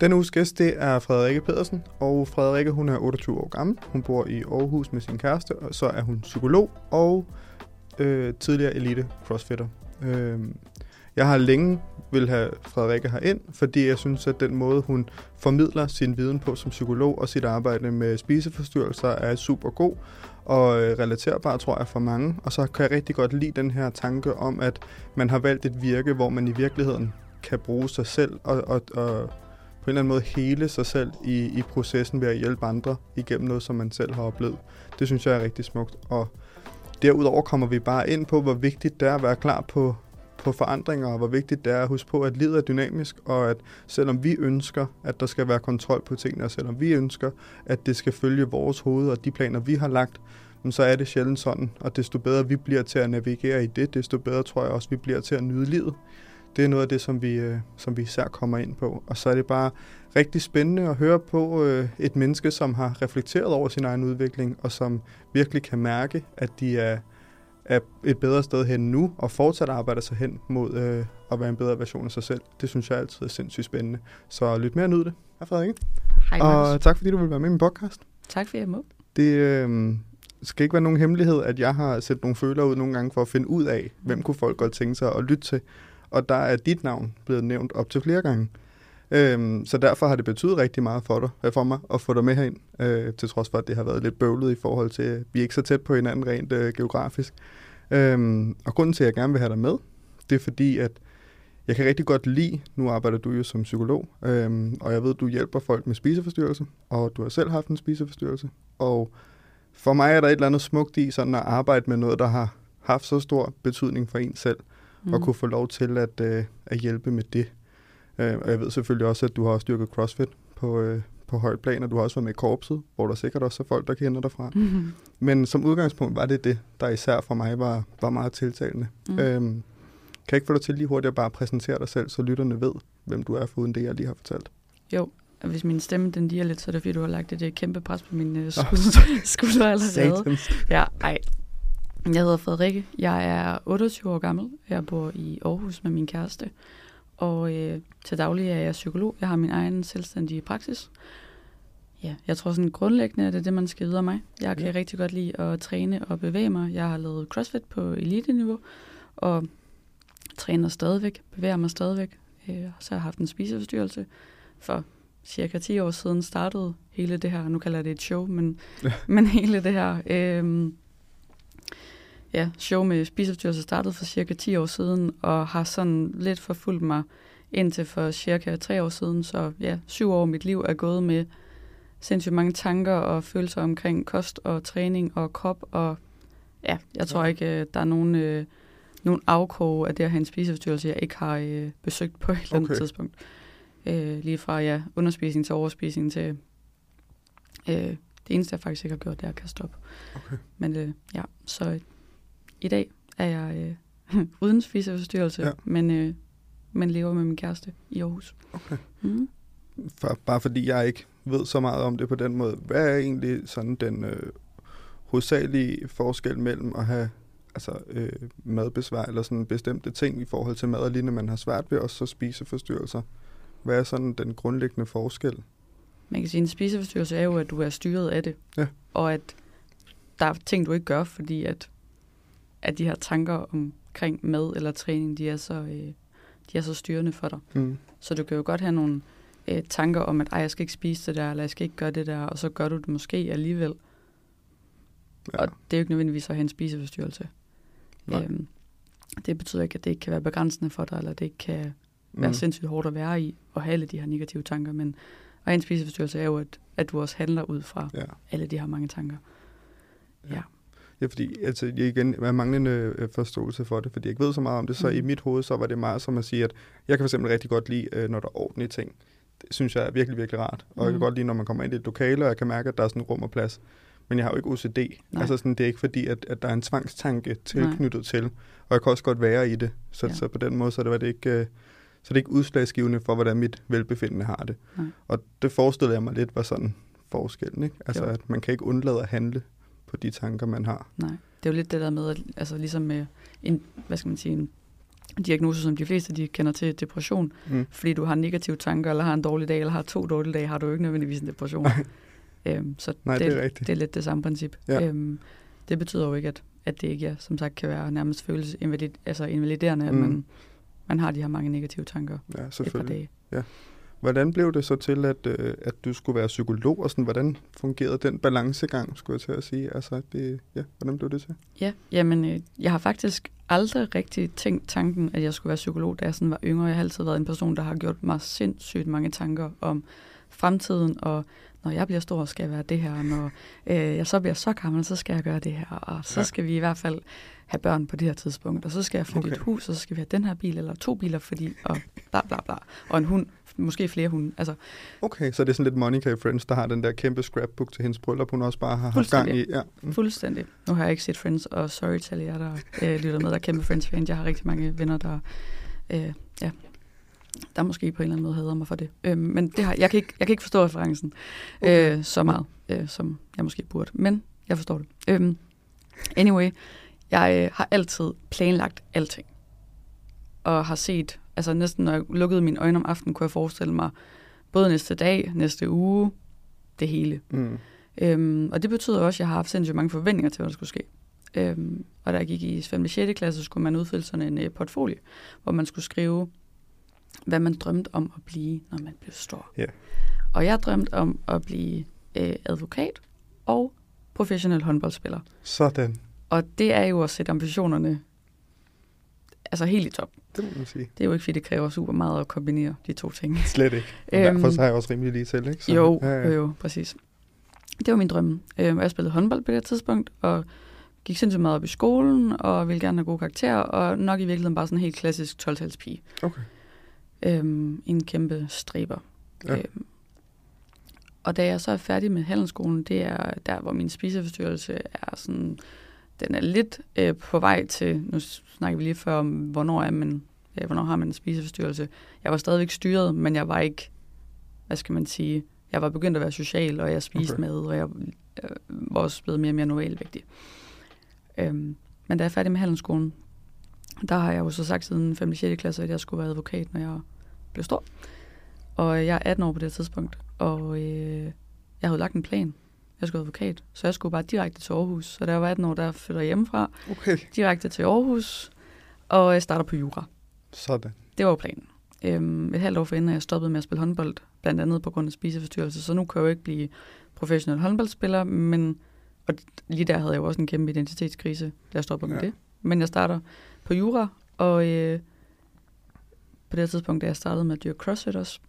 Denne uges gæst, det er Frederikke Pedersen, og Frederikke, hun er 28 år gammel. Hun bor i Aarhus med sin kæreste, og så er hun psykolog og øh, tidligere elite crossfitter. Øh, jeg har længe vil have Frederikke ind, fordi jeg synes, at den måde, hun formidler sin viden på som psykolog og sit arbejde med spiseforstyrrelser er super god og øh, relaterbar, tror jeg, for mange. Og så kan jeg rigtig godt lide den her tanke om, at man har valgt et virke, hvor man i virkeligheden kan bruge sig selv og, og, og på en eller anden måde hele sig selv i, i processen ved at hjælpe andre igennem noget, som man selv har oplevet. Det synes jeg er rigtig smukt. Og derudover kommer vi bare ind på, hvor vigtigt det er at være klar på, på forandringer, og hvor vigtigt det er at huske på, at livet er dynamisk, og at selvom vi ønsker, at der skal være kontrol på tingene, og selvom vi ønsker, at det skal følge vores hoved og de planer, vi har lagt, så er det sjældent sådan, og desto bedre vi bliver til at navigere i det, desto bedre tror jeg også, vi bliver til at nyde livet det er noget af det, som vi, øh, som vi især kommer ind på. Og så er det bare rigtig spændende at høre på øh, et menneske, som har reflekteret over sin egen udvikling, og som virkelig kan mærke, at de er, er et bedre sted hen nu, og fortsat arbejder sig hen mod øh, at være en bedre version af sig selv. Det synes jeg altid er sindssygt spændende. Så lyt mere og nyd det. Hej Frederik. Hej Og tak fordi du vil være med i min podcast. Tak fordi jeg må. Det øh, skal ikke være nogen hemmelighed, at jeg har set nogle følere ud nogle gange for at finde ud af, hvem kunne folk godt tænke sig at lytte til og der er dit navn blevet nævnt op til flere gange. Øhm, så derfor har det betydet rigtig meget for dig, øh, for mig at få dig med herind, øh, til trods for, at det har været lidt bøvlet i forhold til, at vi er ikke så tæt på hinanden rent øh, geografisk. Øhm, og grunden til, at jeg gerne vil have dig med, det er fordi, at jeg kan rigtig godt lide, nu arbejder du jo som psykolog, øhm, og jeg ved, at du hjælper folk med spiseforstyrrelse, og du har selv haft en spiseforstyrrelse. Og for mig er der et eller andet smukt i sådan at arbejde med noget, der har haft så stor betydning for en selv mm. og kunne få lov til at, øh, at hjælpe med det. Øh, og jeg ved selvfølgelig også, at du har styrket CrossFit på, øh, på højt plan, og du har også været med i korpset, hvor der sikkert også er folk, der kender dig fra. Mm-hmm. Men som udgangspunkt var det det, der især for mig var, var meget tiltalende. Mm. Øhm, kan jeg ikke få dig til lige hurtigt at bare præsentere dig selv, så lytterne ved, hvem du er, uden det, jeg lige har fortalt? Jo, og hvis min stemme den er lidt, så er det fordi, du har lagt et kæmpe pres på min uh, skulder, skulder allerede. Satans. Ja, ej, jeg hedder Frederikke. Jeg er 28 år gammel. Jeg bor i Aarhus med min kæreste. Og øh, til daglig er jeg psykolog. Jeg har min egen selvstændige praksis. Ja, jeg tror sådan grundlæggende, at det er det, man skal vide af mig. Jeg kan ja. rigtig godt lide at træne og bevæge mig. Jeg har lavet CrossFit på elite-niveau, og træner stadigvæk, bevæger mig stadigvæk. Øh, så har jeg haft en spiseforstyrrelse. For cirka 10 år siden startede hele det her, nu kalder jeg det et show, men, ja. men hele det her... Øh, ja, show med spiseforstyrrelse startede for cirka 10 år siden, og har sådan lidt forfulgt mig indtil for cirka 3 år siden. Så ja, syv år af mit liv er gået med sindssygt mange tanker og følelser omkring kost og træning og krop. Og ja, jeg tror ikke, øh, der er nogen, øh, nogen afkrog af det at have en spiseforstyrrelse, jeg ikke har øh, besøgt på et eller andet tidspunkt. Øh, lige fra ja, underspisning til overspisning til... Øh, det eneste, jeg faktisk ikke har gjort, det er at kaste op. Okay. Men øh, ja, så i dag er jeg øh, uden spiseforstyrrelse, ja. men, øh, men lever med min kæreste i Aarhus. Okay. Mm. For, bare fordi jeg ikke ved så meget om det på den måde, hvad er egentlig sådan den øh, hovedsagelige forskel mellem at have altså, øh, madbesvær eller sådan bestemte ting i forhold til mad og lignende, man har svært ved også at spiseforstyrrelser? Hvad er sådan den grundlæggende forskel? Man kan sige, at en spiseforstyrrelse er jo, at du er styret af det. Ja. Og at der er ting, du ikke gør, fordi at at de her tanker omkring mad eller træning, de er så, øh, de er så styrende for dig. Mm. Så du kan jo godt have nogle øh, tanker om, at jeg skal ikke spise det der, eller jeg skal ikke gøre det der, og så gør du det måske alligevel. Ja. Og det er jo ikke nødvendigvis at have en spiseforstyrrelse. Øhm, det betyder ikke, at det ikke kan være begrænsende for dig, eller det ikke kan mm. være sindssygt hårdt at være i, og have alle de her negative tanker, men at have en spiseforstyrrelse er jo, at, at du også handler ud fra ja. alle de her mange tanker. Ja. ja. Ja, fordi altså, jeg igen er manglende øh, forståelse for det, fordi jeg ikke ved så meget om det, så mm. i mit hoved, så var det meget som at sige, at jeg kan for eksempel rigtig godt lide, øh, når der er ordentlige ting. Det synes jeg er virkelig, virkelig rart. Og mm. jeg kan mm. godt lide, når man kommer ind i et lokale, og jeg kan mærke, at der er sådan rum og plads. Men jeg har jo ikke OCD. Nej. Altså sådan, det er ikke fordi, at, at der er en tvangstanke tilknyttet Nej. til. Og jeg kan også godt være i det. Så, ja. så på den måde, så det var det ikke... Øh, så det er ikke udslagsgivende for, hvordan mit velbefindende har det. Nej. Og det forestillede jeg mig lidt var sådan forskellen, ikke? Altså, jo. at man kan ikke undlade at handle på de tanker, man har. Nej, det er jo lidt det der med, at, altså ligesom med en, hvad skal man sige, en diagnose, som de fleste de kender til depression. Mm. Fordi du har negative tanker, eller har en dårlig dag, eller har to dårlige dage, har du jo ikke nødvendigvis en depression. øhm, så Nej, det, det, er rigtigt. det er lidt det samme princip. Ja. Øhm, det betyder jo ikke, at, at det ikke ja, som sagt kan være nærmest føles invalid, altså invaliderende, mm. at man, man har de her mange negative tanker ja, et par dage. Ja. Hvordan blev det så til, at, øh, at du skulle være psykolog, og sådan, hvordan fungerede den balancegang, skulle jeg til at sige? Altså, det, ja, hvordan blev det til? Ja, jamen, øh, jeg har faktisk aldrig rigtig tænkt tanken, at jeg skulle være psykolog, da jeg sådan var yngre. Jeg har altid været en person, der har gjort mig sindssygt mange tanker om fremtiden, og når jeg bliver stor, skal jeg være det her, når øh, jeg så bliver så gammel, så skal jeg gøre det her, og så ja. skal vi i hvert fald have børn på det her tidspunkt, og så skal jeg flytte okay. et hus, og så skal vi have den her bil, eller to biler, fordi, og bla bla bla, og en hund, måske flere hunde. Altså, okay, så det er sådan lidt Monica i Friends, der har den der kæmpe scrapbook til hendes bryllup, hun også bare har haft gang i. Ja. Mm. Fuldstændig. Nu har jeg ikke set Friends, og sorry til jer, der øh, lytter med, der er kæmpe Friends-fan. Jeg har rigtig mange venner, der øh, ja, der måske på en eller anden måde hader mig for det. Øh, men det har, jeg, kan ikke, jeg kan ikke forstå referencen okay. øh, så meget, øh, som jeg måske burde. Men jeg forstår det. Øh, anyway, jeg øh, har altid planlagt alting. Og har set, altså næsten når jeg lukkede mine øjne om aftenen, kunne jeg forestille mig både næste dag, næste uge, det hele. Mm. Øhm, og det betyder også, at jeg har haft sindssygt mange forventninger til, hvad der skulle ske. Øhm, og da jeg gik i 5. og 6. klasse, skulle man udfylde sådan en uh, portfolio, hvor man skulle skrive, hvad man drømte om at blive, når man blev stor. Yeah. Og jeg drømte om at blive øh, advokat og professionel håndboldspiller. Sådan. Og det er jo at sætte ambitionerne altså helt i top. Det må man sige. Det er jo ikke, fordi det kræver super meget at kombinere de to ting. Slet ikke. Og øhm, derfor så jeg også rimelig lige til, ikke? Så, jo, ja, ja. jo, jo, præcis. Det var min drømme. Øhm, jeg spillede håndbold på det tidspunkt, og gik sindssygt meget op i skolen, og ville gerne have gode karakterer, og nok i virkeligheden bare sådan en helt klassisk 12-talspige. Okay. Øhm, en kæmpe stræber. Ja. Øhm, og da jeg så er færdig med handelsskolen, det er der, hvor min spiseforstyrrelse er sådan, den er lidt øh, på vej til, nu snakker vi lige før om, hvornår, er man, øh, hvornår har man en spiseforstyrrelse. Jeg var stadigvæk styret, men jeg var ikke, hvad skal man sige, jeg var begyndt at være social, og jeg spiste okay. mad, og jeg øh, var også blevet mere og mere normalvægtig. Øhm, men da jeg er færdig med handelsskolen, der har jeg jo så sagt siden 5. og 6. klasse, at jeg skulle være advokat, når jeg blev stor. Og jeg er 18 år på det tidspunkt, og øh, jeg havde lagt en plan. Jeg skulle advokat, så jeg skulle bare direkte til Aarhus. Så da jeg var 18 år, der flytter jeg hjemmefra. Okay. Direkte til Aarhus, og jeg starter på jura. Sådan. Det var jo planen. Øhm, et halvt år forinden jeg stoppet med at spille håndbold, blandt andet på grund af spiseforstyrrelse, så nu kan jeg jo ikke blive professionel håndboldspiller, men og lige der havde jeg jo også en kæmpe identitetskrise, da jeg stoppede ja. med det. Men jeg starter på jura, og øh, på det tidspunkt, da jeg startede med at dyrke CrossFit også,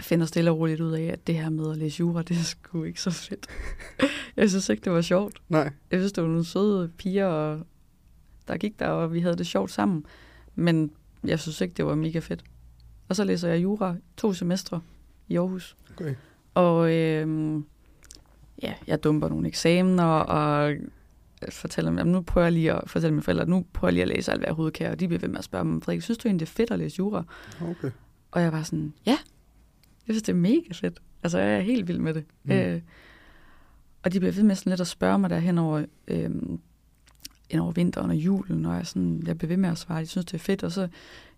finder stille og roligt ud af, at det her med at læse jura, det er sgu ikke så fedt. jeg synes ikke, det var sjovt. Nej. Jeg synes, det var nogle søde piger, og der gik der, og vi havde det sjovt sammen. Men jeg synes ikke, det var mega fedt. Og så læser jeg jura to semestre i Aarhus. Okay. Og øh, ja, jeg dumper nogle eksamener, og fortæller dem, nu prøver jeg lige at fortælle mine forældre, at nu prøver jeg lige at læse alt, hvad jeg overhovedet kan, og de bliver ved med at spørge mig, Frederik, synes du egentlig, det er fedt at læse jura? Okay. Og jeg var sådan, ja, jeg synes, det er mega fedt. Altså, jeg er helt vild med det. Mm. Øh, og de bliver ved med sådan lidt at spørge mig der hen over, øh, ind over vinteren og julen, og jeg, sådan, jeg bliver ved med at svare, de synes, det er fedt. Og så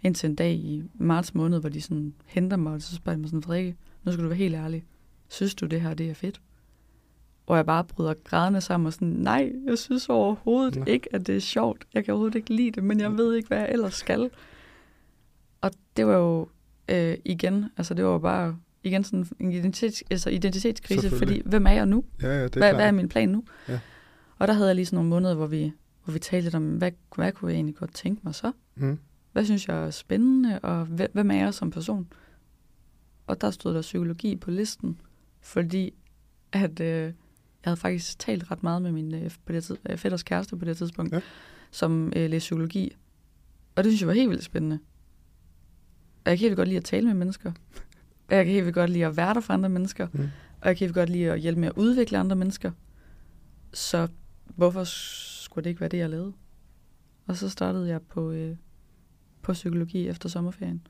indtil en dag i marts måned, hvor de sådan henter mig, og så spørger de mig sådan, Frederik, nu skal du være helt ærlig. Synes du, det her det er fedt? hvor jeg bare bryder grædende sammen og sådan, nej, jeg synes overhovedet ja. ikke, at det er sjovt. Jeg kan overhovedet ikke lide det, men jeg ved ikke, hvad jeg ellers skal. Og det var jo øh, igen, altså det var bare igen sådan en identitets, altså identitetskrise, fordi hvem er jeg nu? Ja, ja, det er hvad, hvad er min plan nu? Ja. Og der havde jeg lige sådan nogle måneder, hvor vi, hvor vi talte lidt om, hvad, hvad kunne jeg egentlig godt tænke mig så? Mm. Hvad synes jeg er spændende, og hvem er jeg som person? Og der stod der psykologi på listen, fordi at øh, jeg havde faktisk talt ret meget med min øh, på det tid, øh, fætters kæreste på det tidspunkt, ja. som øh, læste psykologi. Og det synes jeg var helt vildt spændende. Og jeg kan helt godt lide at tale med mennesker. Og jeg kan helt vildt godt lide at være der for andre mennesker. Mm. Og jeg kan helt vildt godt lide at hjælpe med at udvikle andre mennesker. Så hvorfor skulle det ikke være det, jeg lavede? Og så startede jeg på, øh, på psykologi efter sommerferien.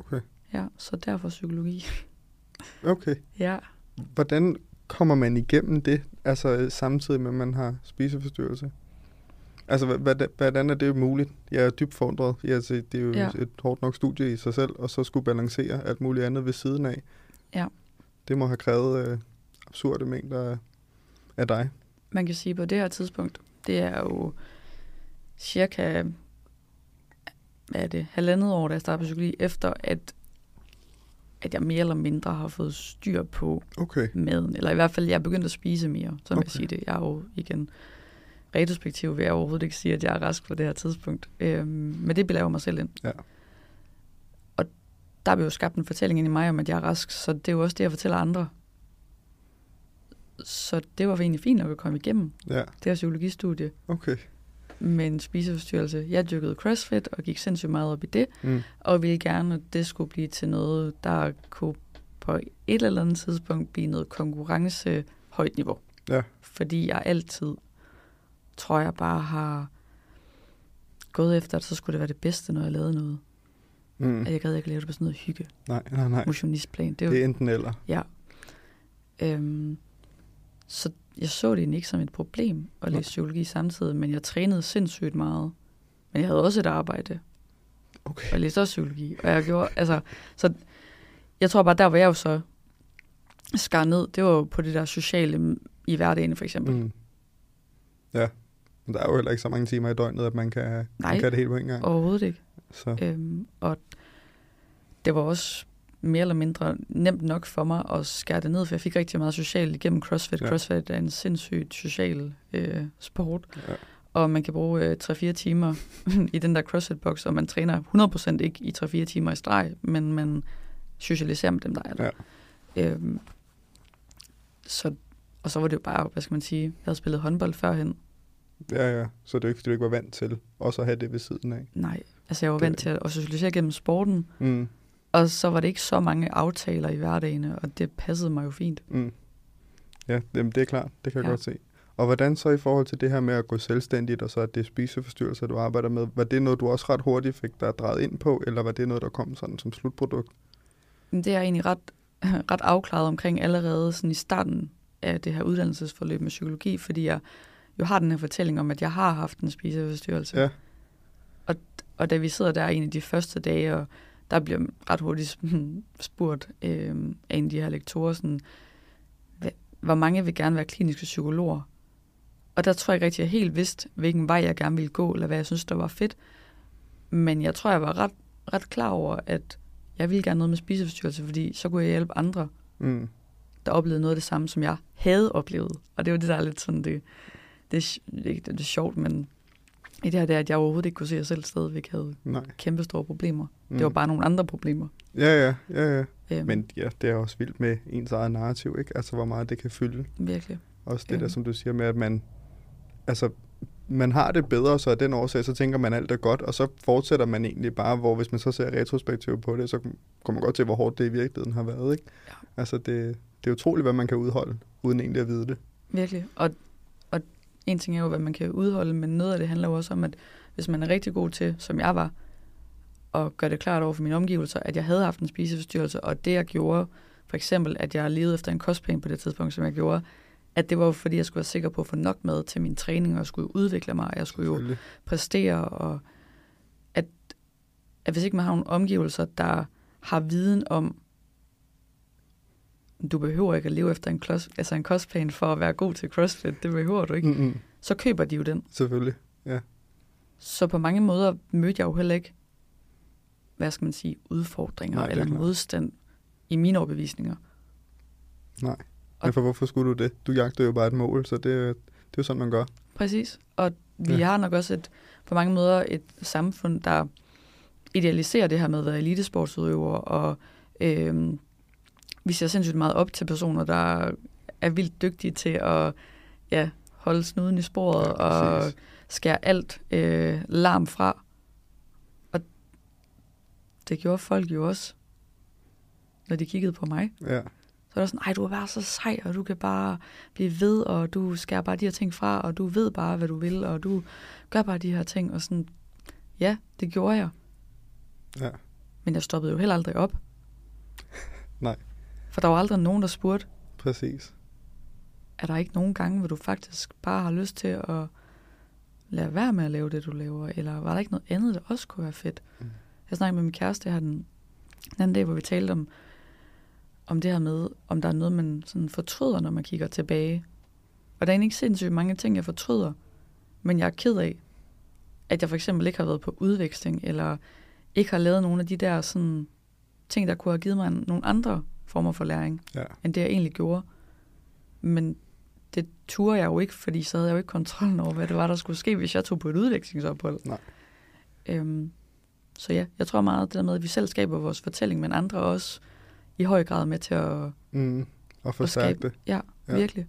Okay. Ja, så derfor psykologi. Okay. ja. Hvordan kommer man igennem det, altså samtidig med, at man har spiseforstyrrelse? Altså, hvordan er det muligt? Jeg er dybt forundret. Altså, det er jo ja. et hårdt nok studie i sig selv, og så skulle balancere alt muligt andet ved siden af. Ja. Det må have krævet øh, absurde mængder af, dig. Man kan sige, på det her tidspunkt, det er jo cirka hvad er det, halvandet år, da jeg startede på psykologi, efter at, at jeg mere eller mindre har fået styr på okay. maden. Eller i hvert fald, jeg er begyndt at spise mere, så okay. jeg sige det. Jeg er jo igen retrospektiv vil jeg overhovedet ikke sige, at jeg er rask på det her tidspunkt. Øhm, men det belaver mig selv ind. Ja. Og der er jo skabt en fortælling ind i mig om, at jeg er rask, så det er jo også det, jeg fortæller andre. Så det var egentlig fint nok at komme igennem ja. det her psykologistudie. Okay. Med en spiseforstyrrelse. Jeg dyrkede crossfit og gik sindssygt meget op i det, mm. og ville gerne, at det skulle blive til noget, der kunne på et eller andet tidspunkt blive noget konkurrence højt niveau. Ja. Fordi jeg altid tror jeg bare har gået efter, at så skulle det være det bedste, når jeg lavede noget. Mm. At jeg gad ikke lave det på sådan noget hygge. Nej, nej, nej. Motionistplan. Det er, det er enten eller. Ja. Øhm, så jeg så det ikke som et problem at læse psykologi samtidig, men jeg trænede sindssygt meget. Men jeg havde også et arbejde. Okay. Og jeg læste også psykologi. Og jeg gjorde, altså, så jeg tror bare, der hvor jeg jo så skar ned, det var jo på det der sociale i hverdagen for eksempel. Mm. Ja. Men der er jo heller ikke så mange timer i døgnet, at man kan, Nej, man kan det hele på en gang. overhovedet ikke. Så. Øhm, og det var også mere eller mindre nemt nok for mig at skære det ned, for jeg fik rigtig meget socialt igennem CrossFit. Ja. CrossFit er en sindssygt social øh, sport, ja. og man kan bruge øh, 3-4 timer i den der CrossFit-boks, og man træner 100% ikke i 3-4 timer i streg, men man socialiserer med dem, der er der. Ja. Øhm, så, og så var det jo bare, hvad skal man sige, jeg havde spillet håndbold førhen, Ja, ja. Så det er ikke, fordi du ikke var vant til også at have det ved siden af? Nej, altså jeg var det... vant til at socialisere gennem sporten. Mm. Og så var det ikke så mange aftaler i hverdagen, og det passede mig jo fint. Mm. Ja, det, det er klart. Det kan jeg ja. godt se. Og hvordan så i forhold til det her med at gå selvstændigt, og så at det er spiseforstyrrelser, du arbejder med, var det noget, du også ret hurtigt fik dig drejet ind på, eller var det noget, der kom sådan som slutprodukt? Det er jeg egentlig ret, ret afklaret omkring allerede sådan i starten af det her uddannelsesforløb med psykologi, fordi jeg jo har den her fortælling om, at jeg har haft en spiseforstyrrelse. Ja. Og, og da vi sidder der en af de første dage, og der bliver ret hurtigt spurgt øh, af en af de her lektorer, sådan, hvor mange vil gerne være kliniske psykologer. Og der tror jeg ikke rigtig, jeg helt vidste, hvilken vej jeg gerne ville gå, eller hvad jeg synes, der var fedt. Men jeg tror, jeg var ret, ret klar over, at jeg ville gerne noget med spiseforstyrrelse, fordi så kunne jeg hjælpe andre, mm. der oplevede noget af det samme, som jeg havde oplevet. Og det var det, der er lidt sådan det, det, er, det, det er sjovt, men i det her, det er, at jeg overhovedet ikke kunne se, at jeg selv stadigvæk havde Nej. kæmpe store problemer. Mm. Det var mm. bare nogle andre problemer. Ja, ja, ja, ja. Øhm. Men ja, det er også vildt med ens eget narrativ, ikke? Altså, hvor meget det kan fylde. Virkelig. Også det øhm. der, som du siger med, at man, altså, man har det bedre, så af den årsag, så tænker man alt er godt, og så fortsætter man egentlig bare, hvor hvis man så ser retrospektivt på det, så kommer man godt til, hvor hårdt det i virkeligheden har været, ikke? Ja. Altså, det, det er utroligt, hvad man kan udholde, uden egentlig at vide det. Virkelig, og en ting er jo, hvad man kan udholde, men noget af det handler jo også om, at hvis man er rigtig god til, som jeg var, at gøre det klart over for mine omgivelser, at jeg havde haft en spiseforstyrrelse, og det jeg gjorde, for eksempel, at jeg levede efter en kostplan på det tidspunkt, som jeg gjorde, at det var fordi, jeg skulle være sikker på at få nok mad til min træning, og jeg skulle udvikle mig, og jeg skulle jo præstere, og at, at hvis ikke man har nogle omgivelser, der har viden om, du behøver ikke at leve efter en, klods, altså en kostplan for at være god til CrossFit. Det behøver du ikke. Mm-hmm. Så køber de jo den. Selvfølgelig, ja. Så på mange måder mødte jeg jo heller ikke, hvad skal man sige, udfordringer Nej, eller klart. modstand i mine overbevisninger. Nej, men for hvorfor skulle du det? Du jagter jo bare et mål, så det, det er jo sådan, man gør. Præcis, og vi ja. har nok også et, på mange måder et samfund, der idealiserer det her med at være elitesportsudøver og øhm, vi ser sindssygt meget op til personer, der er vildt dygtige til at ja, holde snuden i sporet ja, og skære alt øh, larm fra. Og det gjorde folk jo også, når de kiggede på mig. Ja. Så var der sådan, ej, du er bare så sej, og du kan bare blive ved, og du skærer bare de her ting fra, og du ved bare, hvad du vil, og du gør bare de her ting, og sådan, ja, det gjorde jeg. Ja. Men jeg stoppede jo heller aldrig op. Nej. For der var aldrig nogen, der spurgte. Præcis. Er der ikke nogen gange, hvor du faktisk bare har lyst til at lade være med at lave det, du laver? Eller var der ikke noget andet, der også kunne være fedt? Mm. Jeg snakkede med min kæreste her den, den anden dag, hvor vi talte om, om det her med, om der er noget, man sådan fortryder, når man kigger tilbage. Og der er egentlig ikke sindssygt mange ting, jeg fortryder, men jeg er ked af, at jeg for eksempel ikke har været på udveksling, eller ikke har lavet nogle af de der sådan, ting, der kunne have givet mig nogle andre former for læring, ja. end det jeg egentlig gjorde. Men det turde jeg jo ikke, fordi så havde jeg jo ikke kontrollen over, hvad det var, der skulle ske, hvis jeg tog på et udvekslingsophold. Nej. Øhm, så ja, jeg tror meget det der med, at vi selv skaber vores fortælling, men andre også i høj grad med til at... Mm, og forstærke det. Ja, ja, virkelig.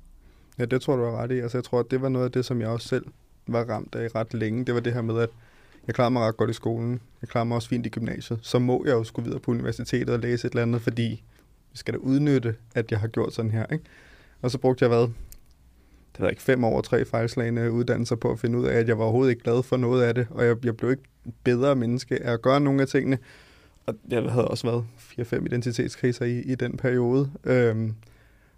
Ja, det tror du er ret i. Altså, jeg tror, at det var noget af det, som jeg også selv var ramt af ret længe. Det var det her med, at jeg klarede mig ret godt i skolen. Jeg klarede mig også fint i gymnasiet. Så må jeg jo skulle videre på universitetet og læse et eller andet, fordi vi skal da udnytte, at jeg har gjort sådan her. Ikke? Og så brugte jeg hvad? Det var ikke fem år tre fejlslagende uddannelser på at finde ud af, at jeg var overhovedet ikke glad for noget af det, og jeg, jeg blev ikke bedre menneske af at gøre nogle af tingene. Og jeg havde også været 4-5 identitetskriser i, i den periode, øhm,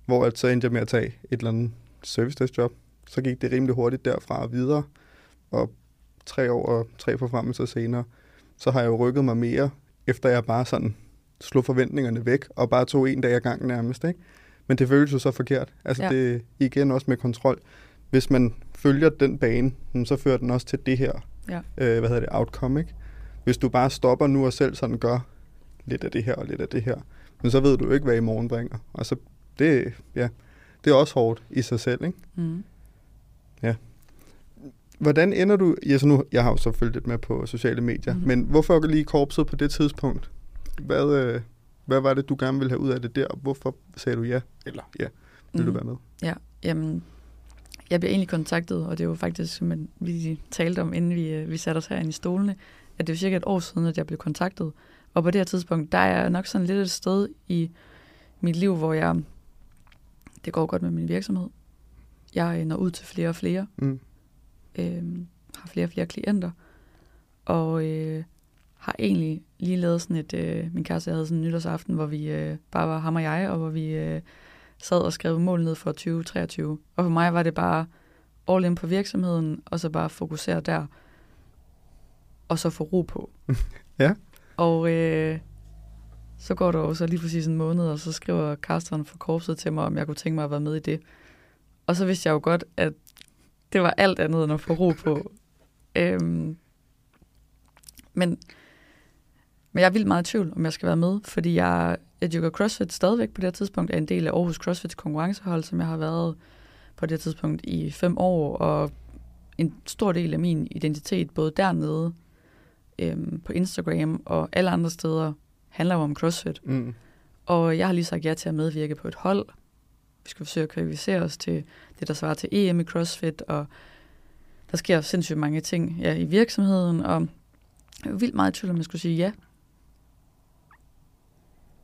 hvor jeg så endte jeg med at tage et eller andet service job. Så gik det rimelig hurtigt derfra og videre, og tre år og tre forfremmelser senere, så har jeg jo rykket mig mere, efter jeg bare sådan slog forventningerne væk, og bare tog en dag ad gangen nærmest, ikke? Men det føles jo så forkert. Altså ja. det igen også med kontrol. Hvis man følger den bane, så fører den også til det her, ja. øh, hvad hedder det, outcome, ikke? Hvis du bare stopper nu og selv sådan gør lidt af det her og lidt af det her, men så ved du ikke, hvad i morgen bringer. Og så, det, ja, det er også hårdt i sig selv, ikke? Mm. Ja. Hvordan ender du... Ja, så nu, jeg har jo så følt lidt med på sociale medier, mm. men hvorfor lige korpset på det tidspunkt? Hvad, øh, hvad var det, du gerne ville have ud af det der, og hvorfor sagde du ja? Eller ja, vil mm. du være med? Ja, jamen, jeg blev egentlig kontaktet, og det var faktisk, som vi talte om, inden vi, øh, vi satte os herinde i stolene, at det var cirka et år siden, at jeg blev kontaktet. Og på det her tidspunkt, der er jeg nok sådan lidt et sted i mit liv, hvor jeg, det går godt med min virksomhed. Jeg når ud til flere og flere. Mm. Øhm, har flere og flere klienter. Og øh, har egentlig lige lavet sådan et, øh, min kæreste havde sådan en nytårsaften, hvor vi øh, bare var ham og jeg, og hvor vi øh, sad og skrev mål ned for 2023. Og for mig var det bare all in på virksomheden, og så bare fokusere der, og så få ro på. ja. Og øh, så går der jo så lige præcis en måned, og så skriver Carsten fra korpset til mig, om jeg kunne tænke mig at være med i det. Og så vidste jeg jo godt, at det var alt andet end at få ro på. øhm, men, men jeg er vildt meget i tvivl, om jeg skal være med, fordi jeg, jeg dyrker CrossFit stadigvæk på det her tidspunkt, er en del af Aarhus CrossFits konkurrencehold, som jeg har været på det her tidspunkt i fem år, og en stor del af min identitet, både dernede øhm, på Instagram og alle andre steder, handler jo om CrossFit. Mm. Og jeg har lige sagt ja til at medvirke på et hold. Vi skal forsøge at kvalificere os til det, der svarer til EM i CrossFit, og der sker sindssygt mange ting ja, i virksomheden, og jeg er vildt meget i tvivl, om jeg skulle sige ja.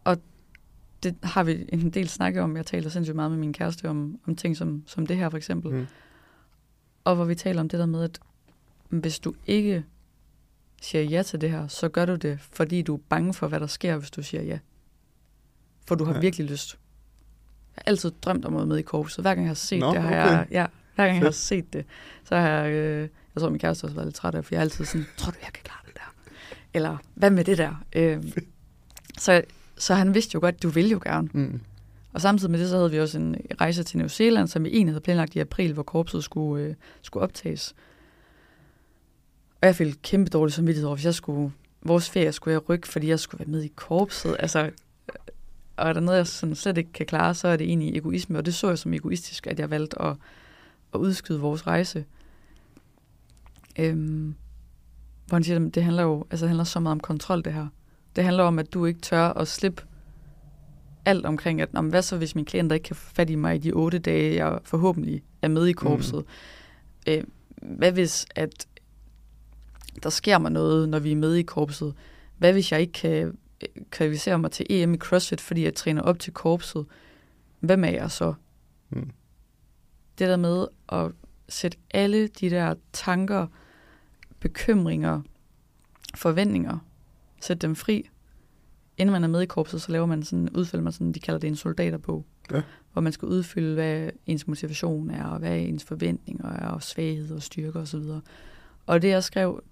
Og det har vi en del snakket om. Jeg taler sindssygt meget med min kæreste om, om ting som, som det her for eksempel. Mm. Og hvor vi taler om det der med, at hvis du ikke siger ja til det her, så gør du det, fordi du er bange for, hvad der sker, hvis du siger ja. For du har ja. virkelig lyst. Jeg har altid drømt om at med i korpset. Hver gang jeg har set Nå, det, har okay. jeg, ja, hver gang jeg har set det, så har jeg, øh, jeg tror min kæreste også været lidt træt af, for jeg er altid sådan, tror du, jeg kan klare det der? Eller, hvad med det der? Øh, så, så han vidste jo godt, du vil jo gerne. Mm. Og samtidig med det, så havde vi også en rejse til New Zealand, som vi egentlig havde planlagt i april, hvor korpset skulle, øh, skulle optages. Og jeg følte kæmpe dårligt samvittighed over, hvis jeg skulle, vores ferie skulle jeg rykke, fordi jeg skulle være med i korpset. Altså, og er der noget, jeg sådan slet ikke kan klare, så er det egentlig egoisme, og det så jeg som egoistisk, at jeg valgte at, at udskyde vores rejse. Øhm, hvor han siger, det handler jo altså, det handler så meget om kontrol, det her. Det handler om, at du ikke tør at slippe alt omkring, at hvad så, hvis mine klienter ikke kan få fat i mig i de otte dage, jeg forhåbentlig er med i korpset? Mm. Øh, hvad hvis, at der sker mig noget, når vi er med i korpset? Hvad hvis jeg ikke kan øh, kvalificere mig til EM i CrossFit, fordi jeg træner op til korpset? Hvad med jeg så? Mm. Det der med at sætte alle de der tanker, bekymringer, forventninger, sætte dem fri. Inden man er med i korpset, så laver man sådan, udfælder man sådan, de kalder det en soldaterbog, Ja. Hvor man skal udfylde, hvad ens motivation er, og hvad ens forventninger er, og svaghed og styrke osv. Og, og det, jeg skrev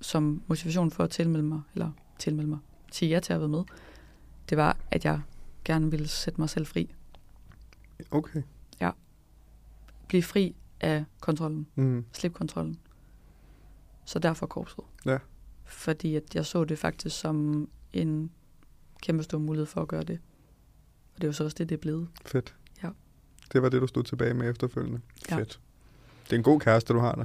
som motivation for at tilmelde mig, eller tilmelde mig, sige ja til at være med, det var, at jeg gerne ville sætte mig selv fri. Okay. Blive fri af kontrollen. Mm. Slip kontrollen. Så derfor korpset. Ja. Fordi at jeg så det faktisk som en kæmpe stor mulighed for at gøre det. Og det er jo så også det, det er blevet. Fedt. Ja. Det var det, du stod tilbage med efterfølgende. Ja. Fedt. Det er en god kæreste, du har der.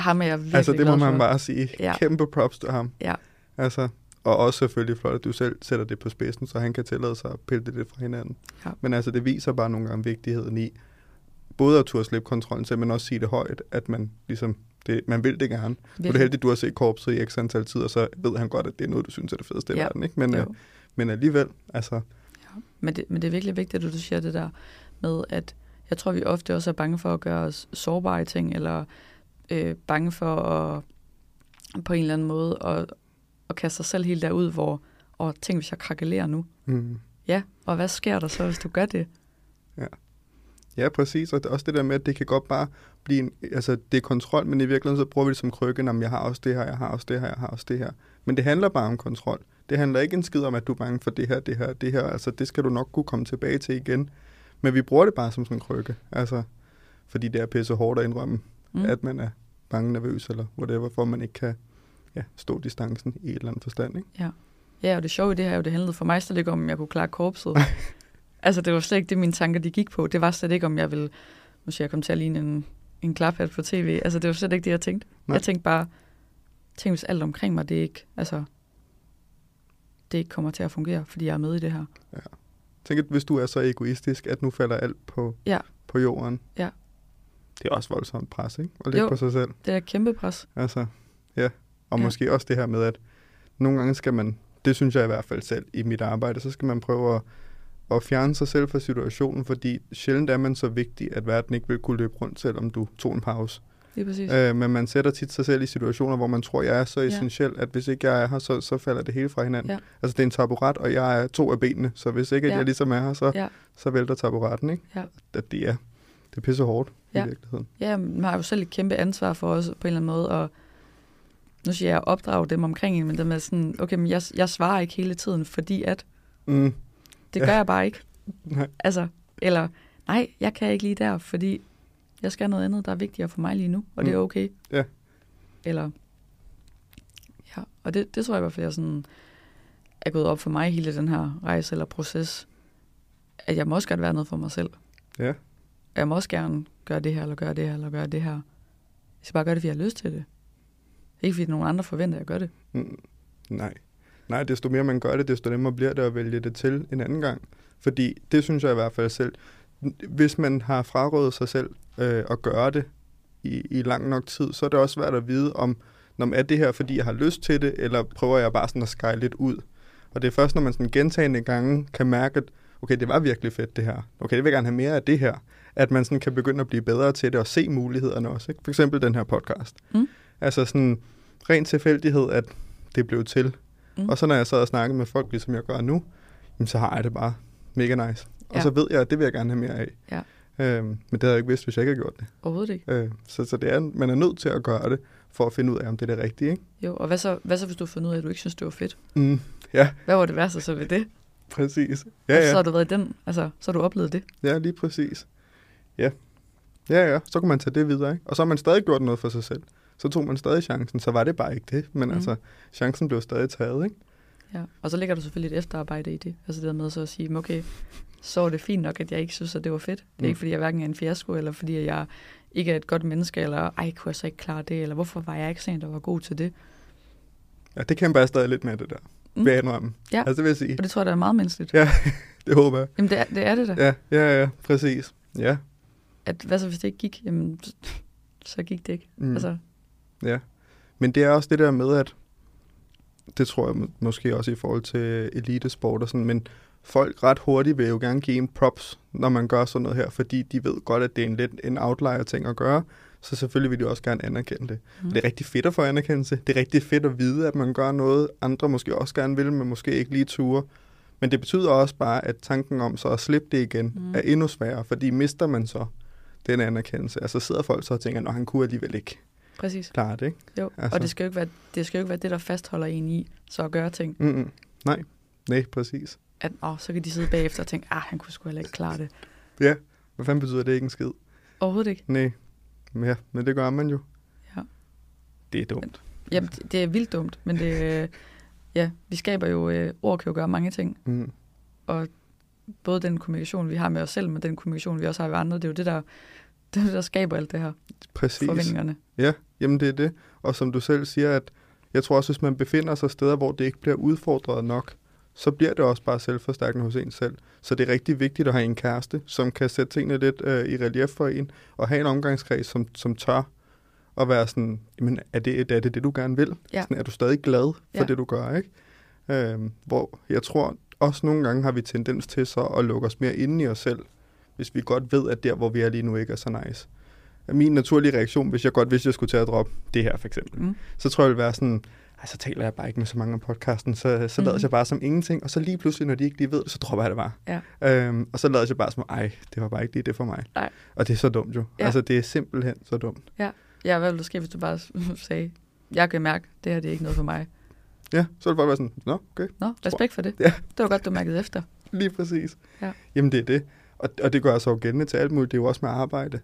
Ham er jeg virkelig Altså, det må man bare sige. Ja. Kæmpe props til ham. Ja. Altså, og også selvfølgelig flot, at du selv sætter det på spidsen, så han kan tillade sig at pille det lidt fra hinanden. Ja. Men altså, det viser bare nogle gange vigtigheden i, både at turde slippe kontrollen til, men også sige det højt, at man ligesom, det, man vil det gerne. Nu er det Virkelig. heldigt, du har set korpset i x antal tid, og så ved han godt, at det er noget, du synes er det fedeste i Ja. verden. Ikke? Men, øh, men alligevel, altså, Men det, men det er virkelig vigtigt, at du siger det der med, at jeg tror, vi ofte også er bange for at gøre os sårbare i ting, eller øh, bange for at på en eller anden måde at, at kaste sig selv helt derud, hvor, og tænk, hvis jeg krakelerer nu. mm, Ja, og hvad sker der så, hvis du gør det? Ja, præcis. Og det er også det der med, at det kan godt bare blive en, altså det er kontrol, men i virkeligheden så bruger vi det som krykke, om jeg har også det her, jeg har også det her, jeg har også det her. Men det handler bare om kontrol. Det handler ikke en skid om, at du er bange for det her, det her, det her. Altså det skal du nok kunne komme tilbage til igen. Men vi bruger det bare som sådan en krykke. Altså, fordi det er pisse hårdt at indrømme, Mm. at man er bange, nervøs eller whatever, for man ikke kan ja, stå distancen i et eller andet forstand. Ikke? Ja, og det sjove i det her er jo, det handlede for mig slet ikke om, om jeg kunne klare korpset. altså, det var slet ikke det, mine tanker de gik på. Det var slet ikke, om jeg ville, nu siger jeg, komme til at ligne en, en klaphat på tv. Altså, det var slet ikke det, jeg tænkte. Nej. Jeg tænkte bare, tænk hvis alt omkring mig, det ikke, altså, det ikke kommer til at fungere, fordi jeg er med i det her. Tænk, at hvis du er så egoistisk, at nu falder alt på, Ja. på jorden. Ja. Det er også voldsomt pres, ikke? At lægge Jo. på sig selv. Det er et kæmpe pres. Altså, ja. Og Ja. ja. måske også det her med, at nogle gange skal man, det synes jeg i hvert fald selv i mit arbejde, så skal man prøve at, at fjerne sig selv fra situationen, fordi sjældent er man så vigtig, at verden ikke vil kunne løbe rundt, selvom du tog en pause. Lige præcis. Øh, men man sætter tit sig selv i situationer, hvor man tror, jeg er så Ja. essentiel, at hvis ikke jeg er her, så, så falder det hele fra hinanden. Ja. Altså det er en taburet, og jeg er to af benene, så hvis ikke Ja. jeg ligesom er her, så, Ja. så vælter taburetten, ikke? Ja. At det er, det er pisse hårdt Ja. i virkeligheden. Ja, man har jo selv et kæmpe ansvar for os på en eller anden måde, og nu siger jeg at opdrage dem omkring en, men det med sådan, okay, men jeg, jeg svarer ikke hele tiden, fordi at, Mm. Det Ja. gør jeg bare ikke. Nej. Altså, eller, nej, jeg kan ikke lige der, fordi jeg skal noget andet, der er vigtigere for mig lige nu, og det er Mm. okay. Ja. Eller, ja, og det, det tror jeg i hvert fald, jeg sådan, er gået op for mig hele den her rejse eller proces, at jeg må også gerne være noget for mig selv. Ja. Og jeg må også gerne gøre det her, eller gøre det her, eller gøre det her. Jeg skal bare gøre det, fordi jeg har lyst til det. Ikke fordi nogen andre forventer, at jeg gør det. Mm, nej. Nej, desto mere man gør det, desto nemmere bliver det at vælge det til en anden gang. Fordi det synes jeg i hvert fald selv. Hvis man har frarøvet sig selv øh, at gøre det i, i lang nok tid, så er det også svært at vide, om når er det her, fordi jeg har lyst til det, eller prøver jeg bare sådan at skyle lidt ud. Og det er først, når man sådan gentagende gange kan mærke, at okay, det var virkelig fedt det her. Okay, det vil jeg gerne have mere af det her. At man sådan kan begynde at blive bedre til det og se mulighederne også. Ikke? For eksempel den her podcast. Mm. Altså sådan ren tilfældighed, at det blev til. Mm. Og så når jeg sad og snakkede med folk, ligesom jeg gør nu, jamen, så har jeg det bare mega nice. Og Ja. så ved jeg, at det vil jeg gerne have mere af. Ja. Øhm, men det havde jeg ikke vidst, hvis jeg ikke havde gjort det. Overhovedet ikke. Øh, så så det er, man er nødt til at gøre det, for at finde ud af, om det er det rigtige. Ikke? Jo, og hvad så, hvad så hvis du har fundet ud af, at du ikke synes, det var fedt? Mm. Ja, Hvad var det værste så ved det? præcis. Ja, Ja. Så har du været i den, altså, så har du oplevet det. ja, lige præcis. Ja. Ja, ja, så kan man tage det videre. Ikke? Og så har man stadig gjort noget for sig selv. Så tog man stadig chancen, så var det bare ikke det. Men mm. altså, chancen blev stadig taget. Ikke? Ja. Og så ligger der selvfølgelig et efterarbejde i det. Altså det der med så at sige, okay, så er det fint nok, at jeg ikke synes, at det var fedt. Det er Mm. ikke, fordi jeg hverken er en fiasko, eller fordi jeg ikke er et godt menneske, eller ej, kunne jeg så ikke klare det, eller hvorfor var jeg ikke sådan, der var god til det? Ja, det kæmper jeg stadig lidt med det der. Mm. Vil jeg indrømme. Ja. Altså, det vil jeg sige. Og det tror jeg, der er meget menneskeligt. Ja, det håber jeg. Jamen det er det, er det da. Ja, ja, ja, præcis. Ja. At, hvad så, hvis det ikke gik? Jamen, så gik det ikke. Mm. Altså, Ja, men det er også det der med, at det tror jeg må- måske også i forhold til elitesport og sådan, men folk ret hurtigt vil jo gerne give en props, når man gør sådan noget her, fordi de ved godt, at det er en lidt en outlier ting at gøre, så selvfølgelig vil de også gerne anerkende det. Mm. Det er rigtig fedt at få anerkendelse. Det er rigtig fedt at vide, at man gør noget, andre måske også gerne vil, men måske ikke lige ture. Men det betyder også bare, at tanken om så at slippe det igen mm. er endnu sværere, fordi mister man så den anerkendelse. Altså sidder folk så og tænker, at han kunne alligevel ikke Præcis. klare det, ikke? Jo, altså. og det skal, jo ikke være, det skal jo ikke være det, der fastholder en i, så at gøre ting. Mm-mm. Nej, nej, præcis. At, åh, så kan de sidde bagefter og tænke, ah, han kunne sgu heller ikke klare det. Ja, hvad fanden betyder det ikke en skid? Overhovedet ikke. Nej, ja, men det gør man jo. Ja. Det er dumt. Jamen, det, det er vildt dumt, men det, øh, ja, vi skaber jo, øh, ord kan jo gøre mange ting. Mm. Og både den kommunikation, vi har med os selv, men den kommunikation, vi også har med andre, det er jo det, der, er det, der skaber alt det her. Præcis. Forventningerne. Ja, jamen det er det. Og som du selv siger, at jeg tror også, hvis man befinder sig steder, hvor det ikke bliver udfordret nok, så bliver det også bare selvforstærkende hos en selv. Så det er rigtig vigtigt at have en kæreste, som kan sætte tingene lidt øh, i relief for en, og have en omgangskreds, som, som tør at være sådan, jamen, er det, er det det, du gerne vil? Ja. Sådan, er du stadig glad for Ja. det, du gør, ikke? Øhm, hvor jeg tror også nogle gange har vi tendens til så at lukke os mere inde i os selv, hvis vi godt ved, at der, hvor vi er lige nu, ikke er så nice. Min naturlige reaktion, hvis jeg godt vidste, at jeg skulle til at droppe det her, for eksempel, Mm. så tror jeg, det ville være sådan, ej, så taler jeg bare ikke med så mange om podcasten, så, så lader Mhm. jeg bare som ingenting, og så lige pludselig, når de ikke lige ved det, så dropper jeg det bare. Ja. Øhm, og så lader jeg bare som, ej, det var bare ikke lige det for mig. Nej. Og det er så dumt jo. Ja. Altså, det er simpelthen så dumt. Ja, hvad ville der ske, hvis du bare sagde, jeg kan mærke, det her det er ikke noget for mig. Ja, så er det bare være sådan, nå, okay, Nå, respekt for det. Ja. Det var godt, du mærkede efter. lige præcis. Ja. Jamen, det er det. Og, og det gør sig jo gældende til alt muligt. Det er jo også med arbejde.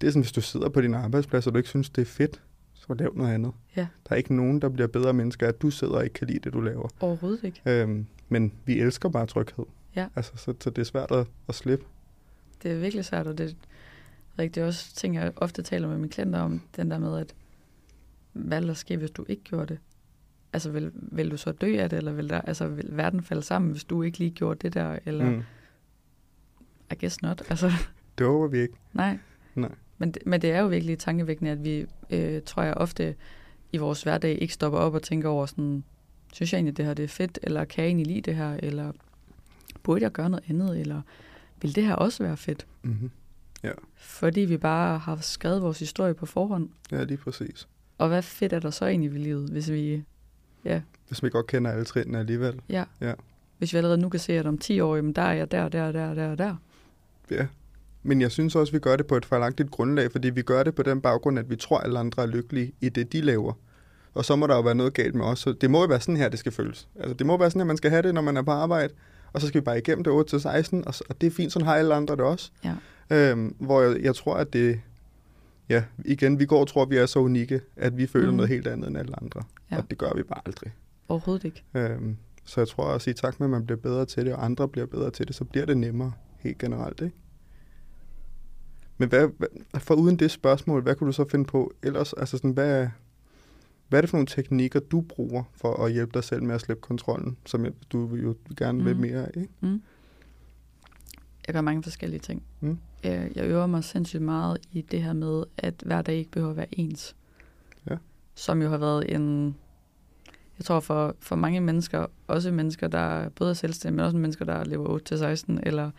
Det er sådan, hvis du sidder på din arbejdsplads, og du ikke synes, det er fedt, så lav noget andet. Ja. Der er ikke nogen, der bliver bedre mennesker, at du sidder og ikke kan lide det, du laver. Overhovedet ikke. Øhm, men vi elsker bare tryghed. Ja. Altså, så, så det er svært at, at slippe. Det er virkelig svært, og det er rigtig også ting, jeg ofte taler med mine klienter om, den der med, at hvad der ske, hvis du ikke gjorde det? Altså, vil, vil du så dø af det, eller vil, der, altså, vil verden falde sammen, hvis du ikke lige gjorde det der, eller. Mm. I guess not. Altså, Det håber vi ikke. nej. Nej. Men, det- men det er jo virkelig tankevækkende, at vi, øh, tror jeg, ofte i vores hverdag ikke stopper op og tænker over sådan, synes jeg egentlig, det her det er fedt, eller kan jeg egentlig lide det her, eller burde jeg gøre noget andet, eller vil det her også være fedt? Mm-hmm. Fordi vi bare har skrevet vores historie på forhånd. Ja, lige præcis. Og hvad fedt er der så egentlig ved livet, hvis vi, Hvis vi godt kender alle trinene alligevel. ja, Ja. hvis vi allerede nu kan se, at om 10 år, jamen der er jeg der, der, der, der, der. Ja. Men jeg synes også, vi gør det på et fejlagtigt grundlag, fordi vi gør det på den baggrund, at vi tror, at alle andre er lykkelige i det, de laver. Og så må der jo være noget galt med os. Så det må jo være sådan her, det skal føles. Altså, det må være sådan, at man skal have det, når man er på arbejde. Og så skal vi bare igennem det 8-16, og, så- og det er fint, sådan har alle andre det også. Ja. Øhm, hvor jeg, jeg tror, at det... Ja, igen, vi går og tror, at vi er så unikke, at vi føler mm. noget helt andet end alle andre. Ja. Og det gør vi bare aldrig. Overhovedet ikke. Øhm, så jeg tror også, at i takt med, at man bliver bedre til det, og andre bliver bedre til det, så bliver det nemmere helt generelt, ikke? Men hvad, for uden det spørgsmål, hvad kunne du så finde på ellers? Altså sådan, hvad, hvad er det for nogle teknikker, du bruger for at hjælpe dig selv med at slippe kontrollen, som du jo gerne vil Mhm. mere af, ikke? Mm. Jeg gør mange forskellige ting. Mm. Jeg, jeg øver mig sindssygt meget i det her med, at hver dag ikke behøver at være ens. Ja. Som jo har været en... Jeg tror for, for mange mennesker, også mennesker, der både er selvstændige, men også mennesker, der lever 8-16, eller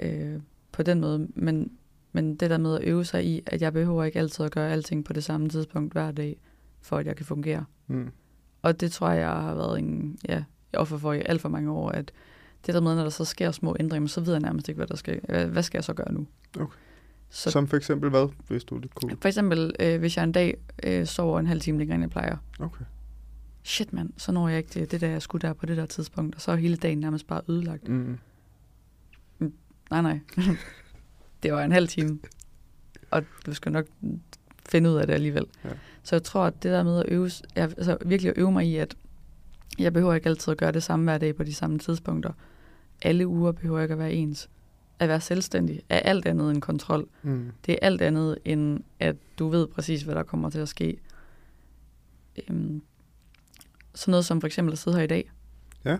øh, på den måde. Men, men det der med at øve sig i, at jeg behøver ikke altid at gøre alting på det samme tidspunkt hver dag, for at jeg kan fungere. Mm. Og det tror jeg har været en, ja, offer for i alt for mange år, at det der med, når der så sker små ændringer, så ved jeg nærmest ikke, hvad der skal. Hvad, hvad skal jeg så gøre nu? Okay. Så Som for eksempel hvad, hvis du lidt cool? for eksempel, øh, hvis jeg en dag øh, sover en halv time længere, end jeg plejer. Okay. Shit mand, så når jeg ikke det, det der, jeg skulle der på det der tidspunkt, og så er hele dagen nærmest bare ødelagt. Mm. Nej, nej. det var en halv time. Og du skal nok finde ud af det alligevel. Ja. Så jeg tror, at det der med at øve, jeg, altså virkelig at øve mig i, at jeg behøver ikke altid at gøre det samme hver dag på de samme tidspunkter. Alle uger behøver ikke at være ens. At være selvstændig er alt andet end kontrol. Mm. Det er alt andet end, at du ved præcis, hvad der kommer til at ske. Øhm, sådan noget som for eksempel at sidde her i dag. Ja.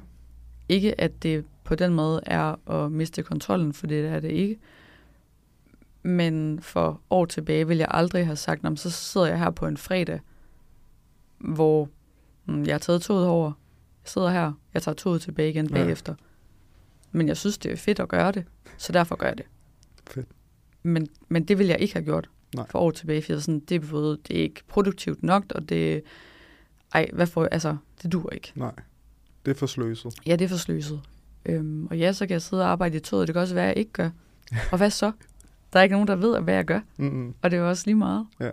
Ikke at det på den måde er at miste kontrollen, for det er det ikke. Men for år tilbage ville jeg aldrig have sagt, "Nå, så sidder jeg her på en fredag, hvor mm, jeg har taget toget over. Jeg sidder her, jeg tager toget tilbage igen Ja. bagefter. Men jeg synes, det er fedt at gøre det, så derfor gør jeg det. Fedt. Men, men det ville jeg ikke have gjort Nej. for år tilbage, for jeg sådan, det, er både, det er ikke produktivt nok, og det, ej, hvad jeg, altså, det dur ikke. Nej. Det er for sløset. Ja, det er for sløset. Øhm, og ja, så kan jeg sidde og arbejde i toget. Det kan også være, at jeg ikke gør. Og hvad så? Der er ikke nogen, der ved, hvad jeg gør. Mm-hmm. Og det er jo også lige meget. Ja.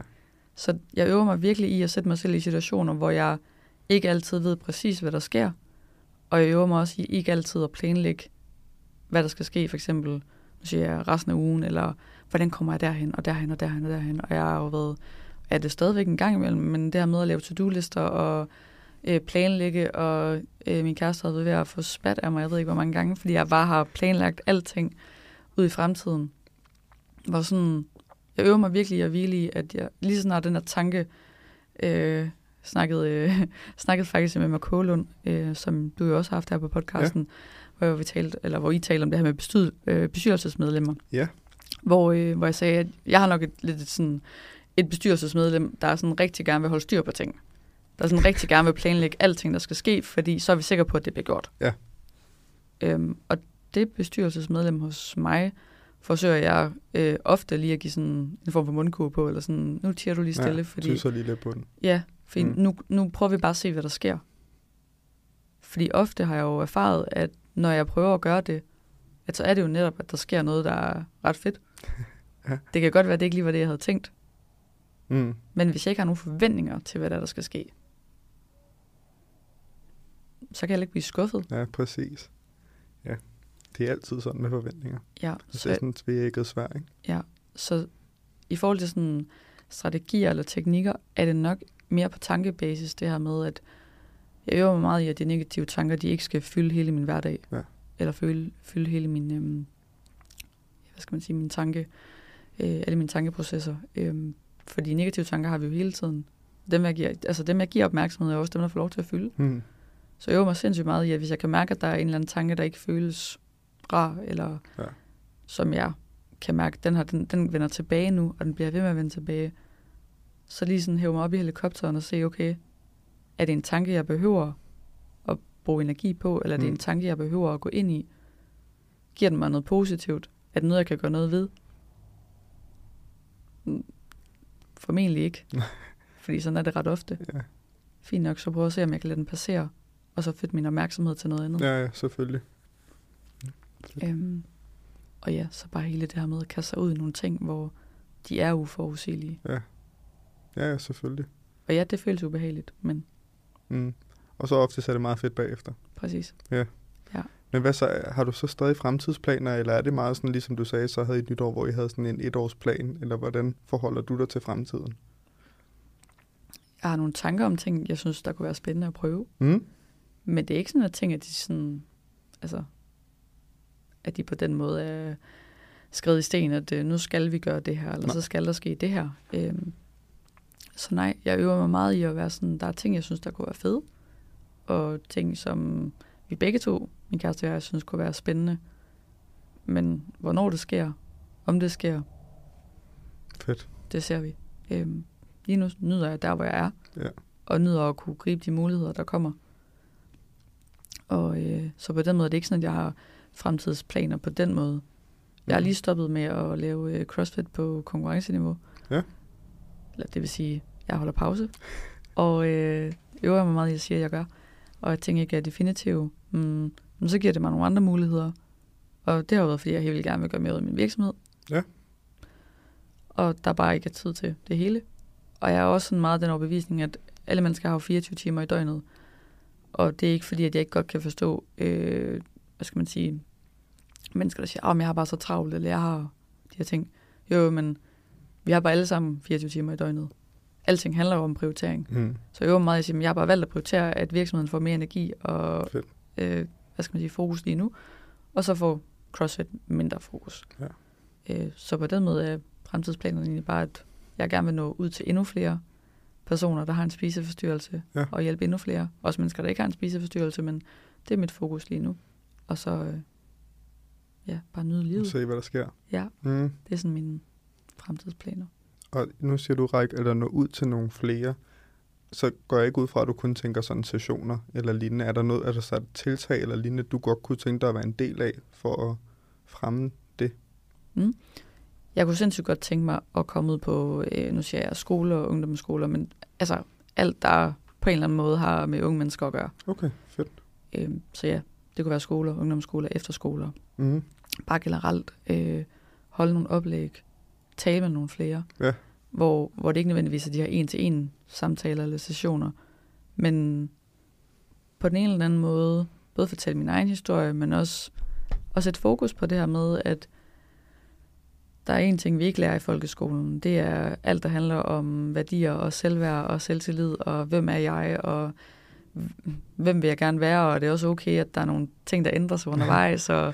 Så jeg øver mig virkelig i at sætte mig selv i situationer, hvor jeg ikke altid ved præcis, hvad der sker. Og jeg øver mig også i ikke altid at planlægge, hvad der skal ske. For eksempel, nu siger jeg resten af ugen, eller hvordan kommer jeg derhen, og derhen, og derhen, og derhen. Og jeg har jo været, er det stadigvæk en gang imellem, men det her med at lave to-do-lister og øh, planlægge, og øh, min kæreste havde ved at få spat af mig, jeg ved ikke hvor mange gange, fordi jeg bare har planlagt alting ud i fremtiden. Hvor sådan, jeg øver mig virkelig at hvile i, at jeg lige snart den her tanke, øh, snakkede, øh, snakkede faktisk med Mark Kålund, øh, som du jo også har haft her på podcasten, ja. hvor, vi talte, eller hvor I talte om det her med bestyd, øh, bestyrelsesmedlemmer. Ja. Hvor, øh, hvor jeg sagde, at jeg har nok et, lidt et, sådan, et bestyrelsesmedlem, der er sådan rigtig gerne vil holde styr på ting. Der er sådan rigtig gerne vil planlægge alting, der skal ske, fordi så er vi sikre på, at det bliver gjort. Ja. Øhm, og det bestyrelsesmedlem hos mig, forsøger jeg øh, ofte lige at give sådan en form for mundkur på, eller sådan, nu tiger du lige stille, ja, fordi... så lige lidt på den. Ja, fordi Mm. nu, nu prøver vi bare at se, hvad der sker. Fordi ofte har jeg jo erfaret, at når jeg prøver at gøre det, at så er det jo netop, at der sker noget, der er ret fedt. Ja. Det kan godt være, at det ikke lige var det, jeg havde tænkt. Mm. Men hvis jeg ikke har nogen forventninger til, hvad der, er, der skal ske, så kan jeg ikke blive skuffet. Ja, præcis. Ja, det er altid sådan med forventninger. Ja, Så det er så, sådan et tvækket svær, ikke? ja, så i forhold til sådan strategier eller teknikker, er det nok mere på tankebasis, det her med, at jeg øver mig meget i, at de negative tanker, de ikke skal fylde hele min hverdag. Ja. Eller fylde, fylde hele min, øhm, hvad skal man sige, min tanke, øh, alle mine tankeprocesser. Øhm, fordi negative tanker har vi jo hele tiden. Dem jeg, giver, altså dem, jeg giver opmærksomhed, er også dem, der får lov til at fylde. Mm. Så jeg øver mig sindssygt meget i, at hvis jeg kan mærke, at der er en eller anden tanke, der ikke føles rar, eller Ja. som jeg kan mærke, den her, den, den vender tilbage nu, og den bliver ved med at vende tilbage, så lige sådan hæve mig op i helikopteren og se, okay, er det en tanke, jeg behøver at bruge energi på, eller er det Mm. en tanke, jeg behøver at gå ind i? Giver den mig noget positivt? Er det noget, jeg kan gøre noget ved? Mm, Formentlig ikke. Fordi sådan er det ret ofte. Ja. Fint nok, så prøv at se, om jeg kan lade den passere, og så flytte min opmærksomhed til noget andet. ja, ja, selvfølgelig. Øhm, og ja, så bare hele det her med at kaste sig ud i nogle ting, hvor de er uforudsigelige. Ja, ja, selvfølgelig. Og ja, det føles ubehageligt, men Mm. Og så ofte er det meget fedt bagefter. præcis. Men hvad så, har du så stadig fremtidsplaner, eller er det meget sådan, ligesom du sagde, så havde I et nytår, hvor I havde sådan en etårsplan, eller hvordan forholder du dig til fremtiden? Jeg har nogle tanker om ting, jeg synes, der kunne være spændende at prøve. Mm? Men det er ikke sådan, at ting, at de sådan, altså, at de på den måde er skrevet i sten, at øh, nu skal vi gøre det her, eller Nej. så skal der ske det her. Øhm, så nej, jeg øver mig meget i at være sådan, der er ting, jeg synes, der kunne være fede, og ting, som vi begge to, min kæreste og jeg, synes kunne være spændende. Men hvornår det sker, om det sker, Fedt. det ser vi. Øhm, lige nu nyder jeg der, hvor jeg er, Ja. og nyder at kunne gribe de muligheder, der kommer. Og øh, så på den måde er det ikke sådan, at jeg har fremtidsplaner på den måde. Jeg har Mhm. lige stoppet med at lave øh, CrossFit på konkurrenceniveau. Ja. Eller det vil sige, jeg holder pause. Og øh, øver mig meget i at sige, at jeg gør. Og jeg tænker ikke er definitiv. Mm, men så giver det mig nogle andre muligheder. Og det har jo været, fordi jeg helt vildt gerne vil gøre mere ud af min virksomhed. Ja. Og der bare ikke er tid til det hele. Og jeg er også sådan meget den overbevisning, at alle mennesker har jo 24 timer i døgnet. Og det er ikke fordi, at jeg ikke godt kan forstå, øh, hvad skal man sige, mennesker, der siger, at jeg har bare så travlt, eller jeg har de her ting. Jo, men vi har bare alle sammen 24 timer i døgnet. Alting handler jo om prioritering. Mm. Så jeg mig meget i at sige, at jeg har bare valgt at prioritere, at virksomheden får mere energi og Fedt. øh, hvad skal man sige, fokus lige nu. Og så får CrossFit mindre fokus. Ja. Øh, så på den måde er fremtidsplanerne egentlig bare, at jeg gerne vil nå ud til endnu flere personer, der har en spiseforstyrrelse, Ja. og hjælpe endnu flere. Også mennesker, der ikke har en spiseforstyrrelse, men det er mit fokus lige nu. Og så, øh, ja, bare nyde livet. Se, hvad der sker. Ja, Mm. det er sådan mine fremtidsplaner. Og nu siger du, række eller nå ud til nogle flere. Så går jeg ikke ud fra, at du kun tænker sådan sessioner eller lignende. Er der noget, er der så et tiltag eller lignende, du godt kunne tænke dig at være en del af for at fremme det? Jeg kunne sindssygt godt tænke mig at komme ud på, øh, nu siger jeg skoler og ungdomsskoler, men altså alt, der på en eller anden måde har med unge mennesker at gøre. Okay, fedt. Øh, så ja, det kunne være skoler, ungdomsskoler, efterskoler. Mm. Bare generelt øh, holde nogle oplæg, tale med nogle flere, Ja. hvor, hvor det ikke nødvendigvis er de her en-til-en samtaler eller sessioner, men på den ene eller anden måde, både fortælle min egen historie, men også, også et fokus på det her med, at der er en ting, vi ikke lærer i folkeskolen. Det er alt, der handler om værdier og selvværd og selvtillid, og hvem er jeg, og hvem vil jeg gerne være, og det er også okay, at der er nogle ting, der ændrer sig undervejs, og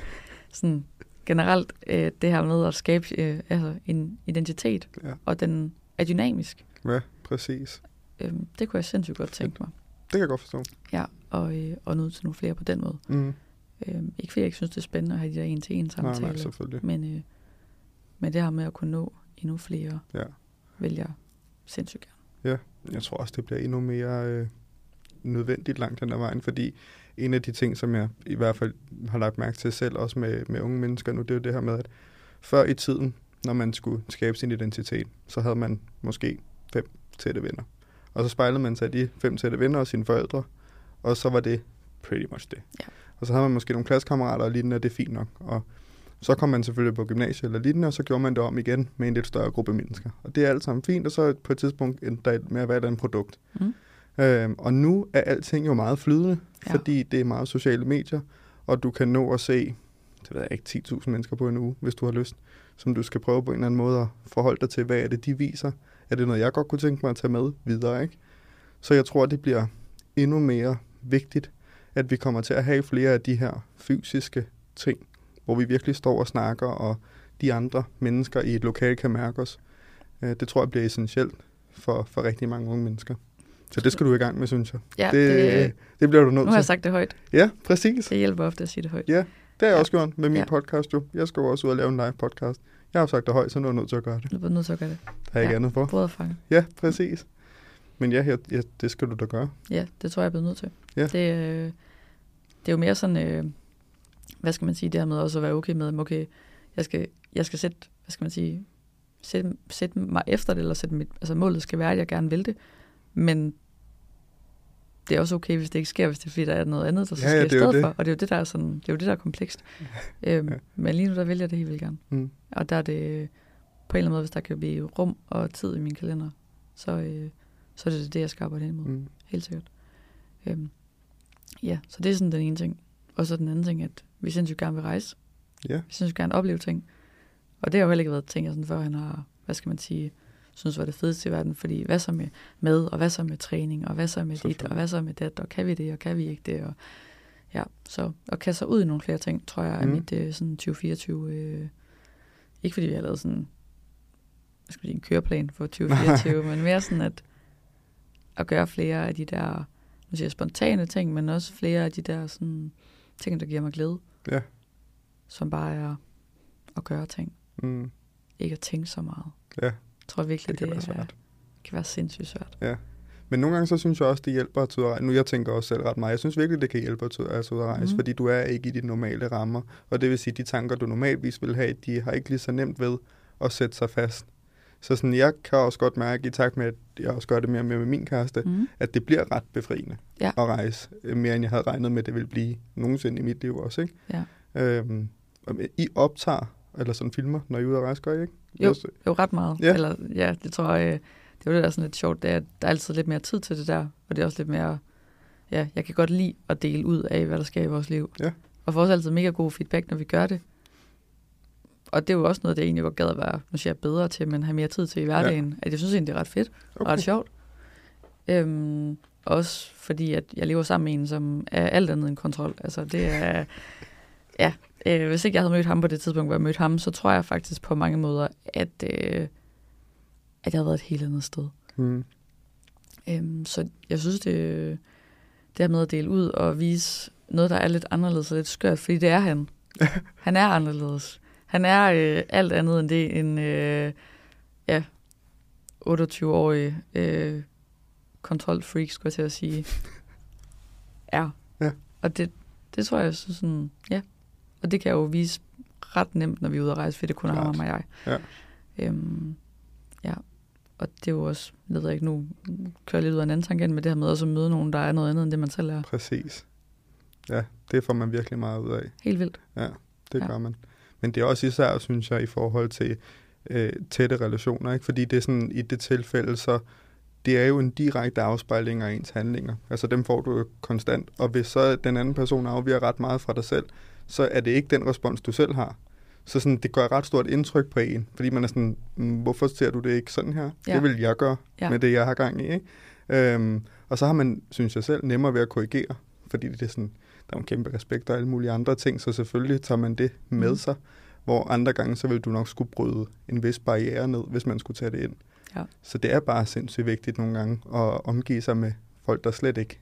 sådan generelt øh, det her med at skabe øh, altså en identitet, Ja. og den er dynamisk. ja, præcis. Øh, det kunne jeg sindssygt godt tænke mig. Det kan jeg godt forstå. Ja, og, øh, og nå til nogle flere på den måde. Mm. Øh, ikke fordi jeg ikke synes, det er spændende at have de der en-til-en Nej, samtaler, nej, selvfølgelig. men, øh, men det her med at kunne nå endnu flere, Ja. vil jeg sindssygt gerne. Jeg tror også, det bliver endnu mere øh, nødvendigt langt den der vejen, fordi en af de ting, som jeg i hvert fald har lagt mærke til selv, også med, med unge mennesker nu, det er jo det her med, at før i tiden, når man skulle skabe sin identitet, så havde man måske fem tætte venner. Og så spejlede man sig i de fem tætte venner og sine forældre, og så var det pretty much det. Ja. Og så havde man måske nogle klassekammerater og lignende, og det er fint nok. Og så kom man selvfølgelig på gymnasiet eller lignende, og så gjorde man det om igen med en lidt større gruppe mennesker. Og det er alt sammen fint, og så på et tidspunkt endte der med at være et andet produkt. Mm. Øhm, og nu er alting jo meget flydende, Ja. ja. fordi det er meget sociale medier, og du kan nå at se, det ved jeg ikke, 10.000 mennesker på en uge, hvis du har lyst, som du skal prøve på en eller anden måde at forholde dig til, hvad er det, de viser. Er det noget, jeg godt kunne tænke mig at tage med videre, ikke? Så jeg tror, det bliver endnu mere vigtigt, at vi kommer til at have flere af de her fysiske ting, hvor vi virkelig står og snakker, og de andre mennesker i et lokal kan mærke os. Øh, Det tror jeg bliver essentielt for, for rigtig mange unge mennesker. Så det skal du i gang med, synes jeg. Ja, det, det, det bliver du nødt nu har jeg til. sagt det højt. Ja, præcis. Det hjælper ofte at sige det højt. Ja, det har jeg Ja. også gjort med min Ja. podcast jo. Jeg skal jo også ud og lave en live podcast. Jeg har sagt det højt, så nu er jeg nødt til at gøre det. Nu er du nødt til at gøre det. Der er ikke Ja. andet for. Brødrefange. Ja, præcis. Men ja, jeg, ja, det skal du da gøre. Ja, det tror jeg, jeg er blevet nødt til. Ja. Det, øh, det er jo mere sådan, øh, hvad skal man sige, det her med også at være okay med, okay, jeg skal, jeg skal sætte, hvad skal man sige, sætte, sætte mig efter det, eller sætte mit, altså målet skal være, at jeg gerne vil det, men det er også okay, hvis det ikke sker, hvis det er fordi, der er noget andet, der så Ja, ja, sker i er jo stedet det. for. Og det er jo det, der er, sådan, det er, jo det, der er komplekst. Øhm, Ja. Men lige nu, der vælger jeg det helt vildt gerne. Mm. Og der er det på en eller anden måde, hvis der kan blive rum og tid i min kalender, så, øh, så er det det, jeg skal arbejde hen imod Mm. helt sikkert. Øhm, ja, så det er sådan den ene ting. Og så den anden ting, at vi sindssygt gerne vil rejse. Ja, Vi sindssygt gerne opleve ting. Og det har jo heller ikke været ting, jeg sådan før han har, hvad skal man sige, synes var det fedeste i verden. Fordi hvad så med mad, og hvad så med træning, og hvad så med dit, og hvad så med det, og kan vi det, og kan vi ikke det. Og, ja, så at kaste sig ud i nogle flere ting, tror jeg, er Mm. mit øh, sådan 2024. Øh, ikke fordi vi har lavet sådan, hvad skal man sige, en køreplan for 2024, men mere sådan at, at gøre flere af de der, nu siger jeg spontane ting, men også flere af de der sådan, ting, der giver mig glæde. Ja. Som bare er at gøre ting. mm. Ikke at tænke så meget. Ja, Jeg tror virkelig, det kan det, være er, svært. kan være sindssygt svært. Men nogle gange så synes jeg også, det hjælper at rejse. Nu jeg tænker også selv ret meget. Jeg synes virkelig, det kan hjælpe at tage ud at rejse, Mhm. mm. fordi du er ikke i de normale rammer. Og det vil sige, de tanker, du normalvis vil have, de har ikke lige så nemt ved at sætte sig fast. Så sådan, jeg kan også godt mærke, i takt med, at jeg også gør det mere og mere med min kæreste, Mm. at det bliver ret befriende Ja. at rejse, øh, mere end jeg havde regnet med, det ville blive nogensinde i mit liv også. Ikke? Ja. Øhm, I optager, eller sådan filmer, når I er ude at rejse, gør I ikke? Jo. Jo, ret meget. Ja. Eller, ja, det tror jeg, det er jo det, der er sådan lidt sjovt, det er, at der er altid lidt mere tid til det der, og det er også lidt mere, ja, jeg kan godt lide at dele ud af, hvad der sker i vores liv. Ja. Og får også altid mega god feedback, når vi gør det. Og det er jo også noget, det egentlig var gad at være, nu siger jeg bedre til, men have mere tid til i hverdagen. Ja. At jeg synes egentlig, det er ret fedt okay. og ret sjovt. Øhm, også fordi, at jeg lever sammen med en, som er alt andet end kontrol. Altså, det er... ja, øh, hvis ikke jeg havde mødt ham på det tidspunkt, hvor jeg mødte ham, så tror jeg faktisk på mange måder, at, øh, at jeg havde været et helt andet sted. Mm. Øhm, så jeg synes, det, det her med at dele ud og vise noget, der er lidt anderledes og lidt skørt, fordi det er han. han er anderledes. Han er øh, alt andet end det, en øh, ja, 28-årig øh, kontrolfreak, skulle jeg til at sige, er. Ja. Og det, det tror jeg, så sådan, ja. Og det kan jeg jo vise ret nemt, når vi er ude at rejse, fordi det kun er ham og jeg. Ja. Øhm, ja, og det er jo også, jeg ved ikke nu, kører jeg lidt ud af en anden tangent med det her med også at møde nogen, der er noget andet end det, man selv er. Præcis. Ja, det får man virkelig meget ud af. Helt vildt. Ja, det Ja. gør man. Men det er også især, synes jeg, i forhold til øh, tætte relationer, ikke? Fordi det er sådan, i det tilfælde, så det er jo en direkte afspejling af ens handlinger. Altså dem får du jo konstant. Og hvis så den anden person afviger ret meget fra dig selv, så er det ikke den respons, du selv har. Så sådan, det gør ret stort indtryk på en, fordi man er sådan, "Mm, hvorfor ser du det ikke sådan her? Ja. Det vil jeg gøre Ja. med det, jeg har gang i. Ikke? Øhm, og så har man, synes jeg selv, nemmere ved at korrigere, fordi det er sådan, der er en kæmpe respekt og alle mulige andre ting, så selvfølgelig tager man det med Mhm. sig, hvor andre gange, så vil du nok skulle bryde en vis barriere ned, hvis man skulle tage det ind. Ja. Så det er bare sindssygt vigtigt nogle gange at omgive sig med folk, der slet ikke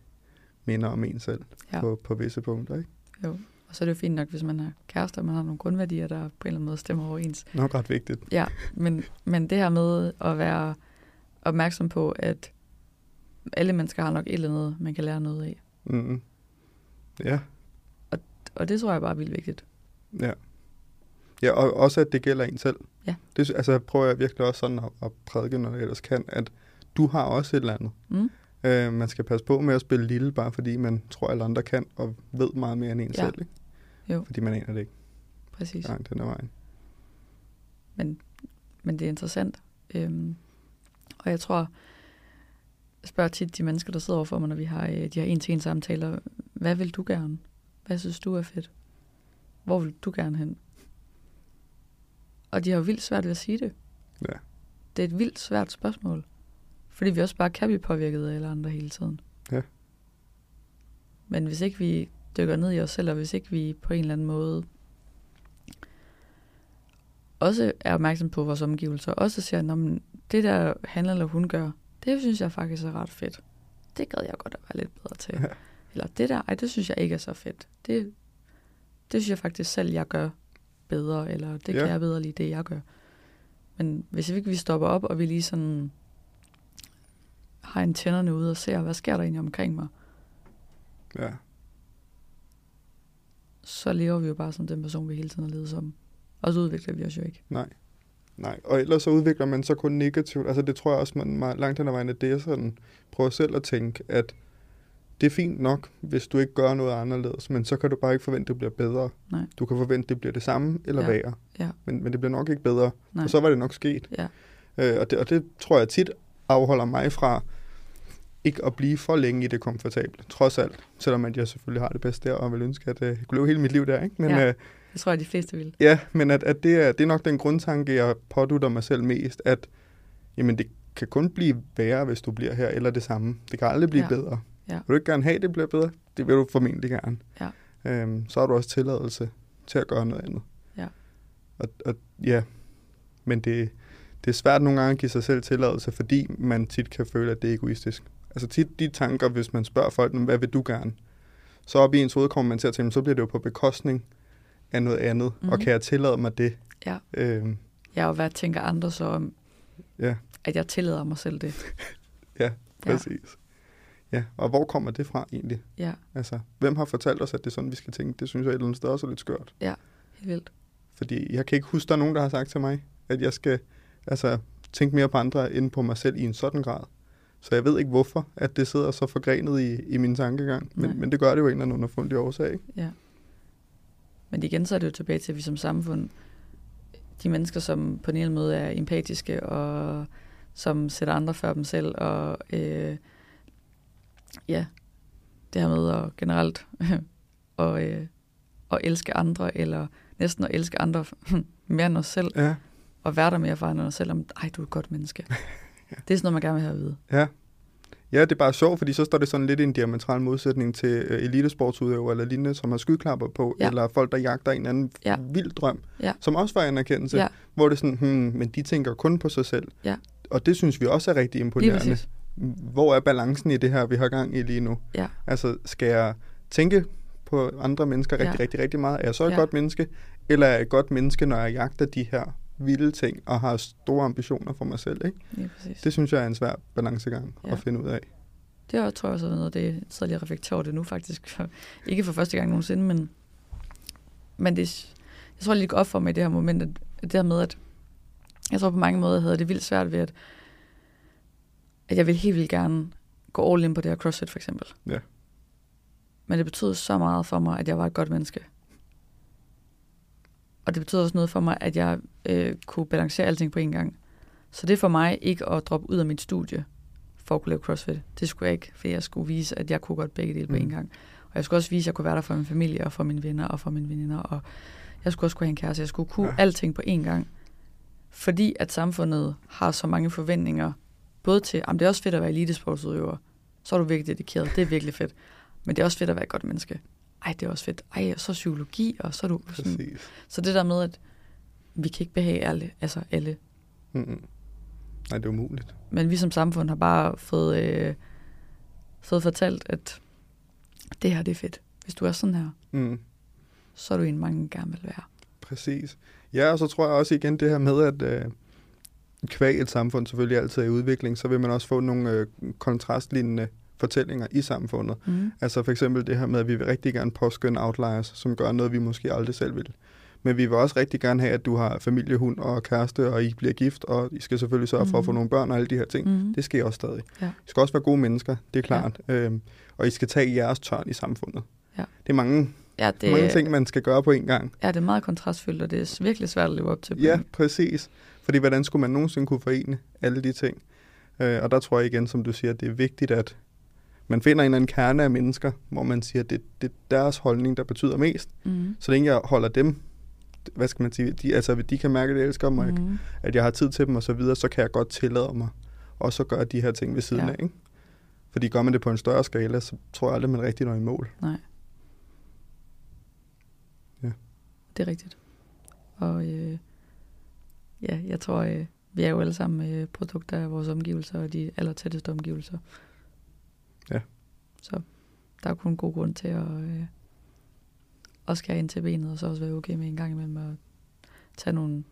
minder om en selv ja. på, på visse punkter. Ikke? Jo. Og så er det jo fint nok, hvis man er kærester, og man har nogle grundværdier, der på en eller anden måde stemmer overens. Nok ret vigtigt. Ja, men, men det her med at være opmærksom på, at alle mennesker har nok et eller andet, man kan lære noget af. Mm. Ja, Og det tror jeg bare er vildt vigtigt. ja. Ja, og også at det gælder en selv. Ja. Det, altså, prøver jeg virkelig også sådan at, at prædike, når jeg ellers kan, at du har også et eller andet. Mm? Øh, man skal passe på med at spille lille, bare fordi man tror, at alle andre kan, og ved meget mere end en Ja. selv. Ikke? Jo. Fordi man aner det ikke Præcis. langt den vejen. Men, men det er interessant. Øhm, og jeg tror, jeg spørger tit de mennesker, der sidder overfor mig, når vi har øh, de her en-til-en samtaler, hvad vil du gerne? Hvad synes du er fedt? Hvor vil du gerne hen? Og de har jo vildt svært ved at sige det. Ja. Det er et vildt svært spørgsmål. Fordi vi også bare kan blive påvirket af alle andre hele tiden. Ja. Men hvis ikke vi dykker ned i os selv, og hvis ikke vi på en eller anden måde også er opmærksom på vores omgivelser, også siger, at det der han eller hun gør, det synes jeg faktisk er ret fedt. Det gad jeg godt at være lidt bedre til. Ja. Eller det der, ej, det synes jeg ikke er så fedt. Det, det synes jeg faktisk selv, jeg gør bedre, eller det Ja. kan jeg bedre lide, det jeg gør. Men hvis ikke vi stopper op, og vi lige sådan har en tænderne ude og ser, hvad sker der egentlig omkring mig, Ja. Så lever vi jo bare som den person, vi hele tiden har levet som. Og så udvikler vi os jo ikke. Nej. Nej, og ellers så udvikler man så kun negativt. Altså det tror jeg også, man meget langt hen ad vejen, at det er sådan, prøver selv at tænke, at det er fint nok, hvis du ikke gør noget anderledes, men så kan du bare ikke forvente, at det bliver bedre. Nej. Du kan forvente, at det bliver det samme eller Ja. værre. Ja. Men, men det bliver nok ikke bedre, Nej. og så var det nok sket. Ja. Øh, og, det, og det tror jeg tit afholder mig fra ikke at blive for længe i det komfortable, trods alt. Selvom at jeg selvfølgelig har det bedste der, og vil ønske, at øh, jeg kunne leve hele mit liv der. Ikke? Men, Ja. øh, Det tror jeg, de fleste vil. Ja, men at, at det, er, det er nok den grundtanke, jeg pådutter mig selv mest, at jamen, det kan kun blive værre, hvis du bliver her, eller det samme. Det kan aldrig blive ja. bedre. Ja. Vil du ikke gerne have, at det bliver bedre? Det vil du formentlig gerne. Ja. Øhm, så har du også tilladelse til at gøre noget andet. Ja. Og, og ja, men det, det er svært nogle gange at give sig selv tilladelse, fordi man tit kan føle, at det er egoistisk. Altså tit de tanker, hvis man spørger folk, hvad vil du gerne? Så op i ens hoved kommer man til at tænke, så bliver det jo på bekostning af noget andet, mm. og Mhm. kan jeg tillade mig det? Ja. Øhm, Ja, og hvad tænker andre så om, ja, at jeg tillader mig selv det? ja, præcis. Ja. ja, og hvor kommer det fra egentlig? Ja, Altså, hvem har fortalt os, at det er sådan, vi skal tænke? Det synes jeg et eller andet sted også er lidt skørt. helt vildt. Fordi jeg kan ikke huske, der er nogen, der har sagt til mig, at jeg skal altså, tænke mere på andre end på mig selv i en sådan grad. Så jeg ved ikke, hvorfor at det sidder så forgrenet i, i min tankegang. Nej. Men, men det gør det jo en eller anden underfundig årsag. Ikke? Ja. Men igen, så er det jo tilbage til, at vi som samfund, de mennesker, som på en eller anden måde er empatiske, og som sætter andre før dem selv, og øh, ja, det her med at generelt og, øh, at elske andre, eller næsten at elske andre mere end os selv, Ja, og være der mere for andre end os selv, om, ej, du er et godt menneske. Det er sådan noget, man gerne vil have at vide. ja. Ja, det er bare sjovt, fordi så står det sådan lidt i en diametral modsætning til øh, elitesportsudøvere eller lignende, som har skyklapper på, Ja. eller folk, der jagter en anden Ja. vild drøm, Ja. som også var anerkendelse, Ja. hvor det er sådan, hmm, men de tænker kun på sig selv. Ja. Og det synes vi også er rigtig imponerende. Hvor er balancen i det her, vi har gang i lige nu? Ja. Altså, skal jeg tænke på andre mennesker rigtig, Ja. rigtig, rigtig meget? Er jeg så et ja. godt menneske? Eller er jeg et godt menneske, når jeg jagter de her vilde ting og har store ambitioner for mig selv? Ikke? Lige præcis. Det synes jeg er en svær balancegang Ja. ja. at finde ud af. Det er, tror jeg også noget det, sidder lige og reflekterer over det nu faktisk. Ikke for første gang nogensinde, men, men det, jeg tror lige går op for mig i det her moment, at at det her med, at jeg tror på mange måder havde det vildt svært ved, at, at jeg vil helt vildt gerne gå all in på det her CrossFit for eksempel. Ja. Men det betød så meget for mig, at jeg var et godt menneske. Og det betød også noget for mig, at jeg øh, kunne balancere alting på en gang. Så det er for mig ikke at droppe ud af mit studie for at kunne lave CrossFit. Det skulle jeg ikke, for jeg skulle vise, at jeg kunne godt begge dele på mm. en gang. Og jeg skulle også vise, at jeg kunne være der for min familie og for mine venner og for mine veninder. Og jeg skulle også kunne have en kæreste. Jeg skulle kunne ja. alting på en gang. Fordi at samfundet har så mange forventninger, både til, at det er også fedt at være elitesportsudøver, så er du virkelig dedikeret, det er virkelig fedt. Men det er også fedt at være et godt menneske. Ej, det er også fedt. Ej, og så psykologi, og så er du sådan. Præcis. Så det der med, at vi kan ikke behage alle, altså alle. Mm-mm. Nej, det er umuligt. Men vi som samfund har bare fået, øh, fået fortalt, at det her det er fedt. Hvis du er sådan her, mm. så er du en, mange gerne vil være. Præcis. Ja, og så tror jeg også igen det her med, at øh, kvæg et samfund selvfølgelig altid er i udvikling, så vil man også få nogle øh, kontrastlignende fortællinger i samfundet. Mm. Altså for eksempel det her med, at vi vil rigtig gerne påskynde outliers, som gør noget, vi måske aldrig selv vil. Men vi vil også rigtig gerne have, at du har familiehund og kæreste, og I bliver gift, og I skal selvfølgelig sørge for at få mm. nogle børn og alle de her ting. Mm. Det sker også stadig. Ja. I skal også være gode mennesker, det er klart. Ja. Øhm, og I skal tage jeres tørn i samfundet. Ja. Det er mange, ja, det, mange ting, man skal gøre på en gang. Ja, det er meget kontrastfyldt, og det er virkelig svært at leve op til. Ja, præcis. Fordi hvordan skulle man nogensinde kunne forene alle de ting? Øh, og der tror jeg igen, som du siger, at det er vigtigt, at man finder en eller anden kerne af mennesker, hvor man siger, at det, det er deres holdning, der betyder mest. Mm. Så længe jeg holder dem, hvad skal man sige, de, altså de kan mærke, at jeg elsker mig, mm. at jeg har tid til dem og så videre, så kan jeg godt tillade mig også at gøre de her ting ved siden ja. af. Ikke? Fordi gør man det på en større skala, så tror jeg aldrig, man rigtig når i mål. Nej. Ja. Det er rigtigt. Og øh, ja, jeg tror, øh, vi er jo alle sammen øh, produkter af vores omgivelser og de allertætteste omgivelser. Ja. Så der er kun en god grund til at, øh, at skære ind til benet, og så også være okay med en gang imellem at tage nogle,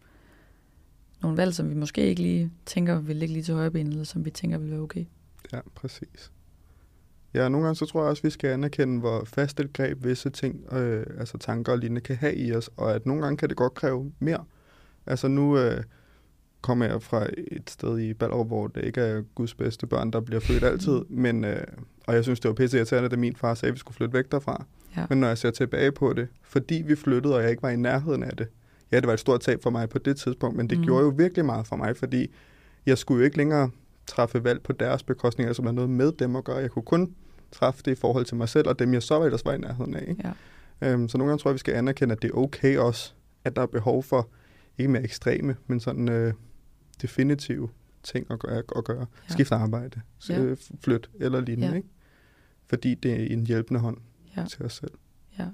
nogle valg, som vi måske ikke lige tænker vil ligge lige til højre benet, eller som vi tænker vil være okay. Ja, præcis. Ja, nogle gange så tror jeg også, at vi skal anerkende, hvor fast et greb visse ting, øh, altså tanker og lignende, kan have i os, og at nogle gange kan det godt kræve mere. Altså nu øh, kommer jeg fra et sted i Ballerup, hvor det ikke er Guds bedste børn, der bliver født altid, men, øh, og jeg synes, det var pisse irriterende, da min far sagde, at vi skulle flytte væk derfra. Ja. Men når jeg ser tilbage på det, fordi vi flyttede, og jeg ikke var i nærheden af det, ja, det var et stort tab for mig på det tidspunkt, men det mm. gjorde jo virkelig meget for mig, fordi jeg skulle jo ikke længere træffe valg på deres bekostning, altså havde noget med dem at gøre. Jeg kunne kun træffe det i forhold til mig selv, og dem jeg så ellers var i nærheden af. Ikke? Ja. Øhm, så nogle gange tror jeg, vi skal anerkende, at det er okay også, at der er behov for, ikke mere ekstreme, men sådan øh, definitive ting at gøre. At gøre. Ja. Skifte arbejde, ja. flyt eller lignende. Ja. Ikke? Fordi det er en hjælpende hånd ja. til os selv. Ja.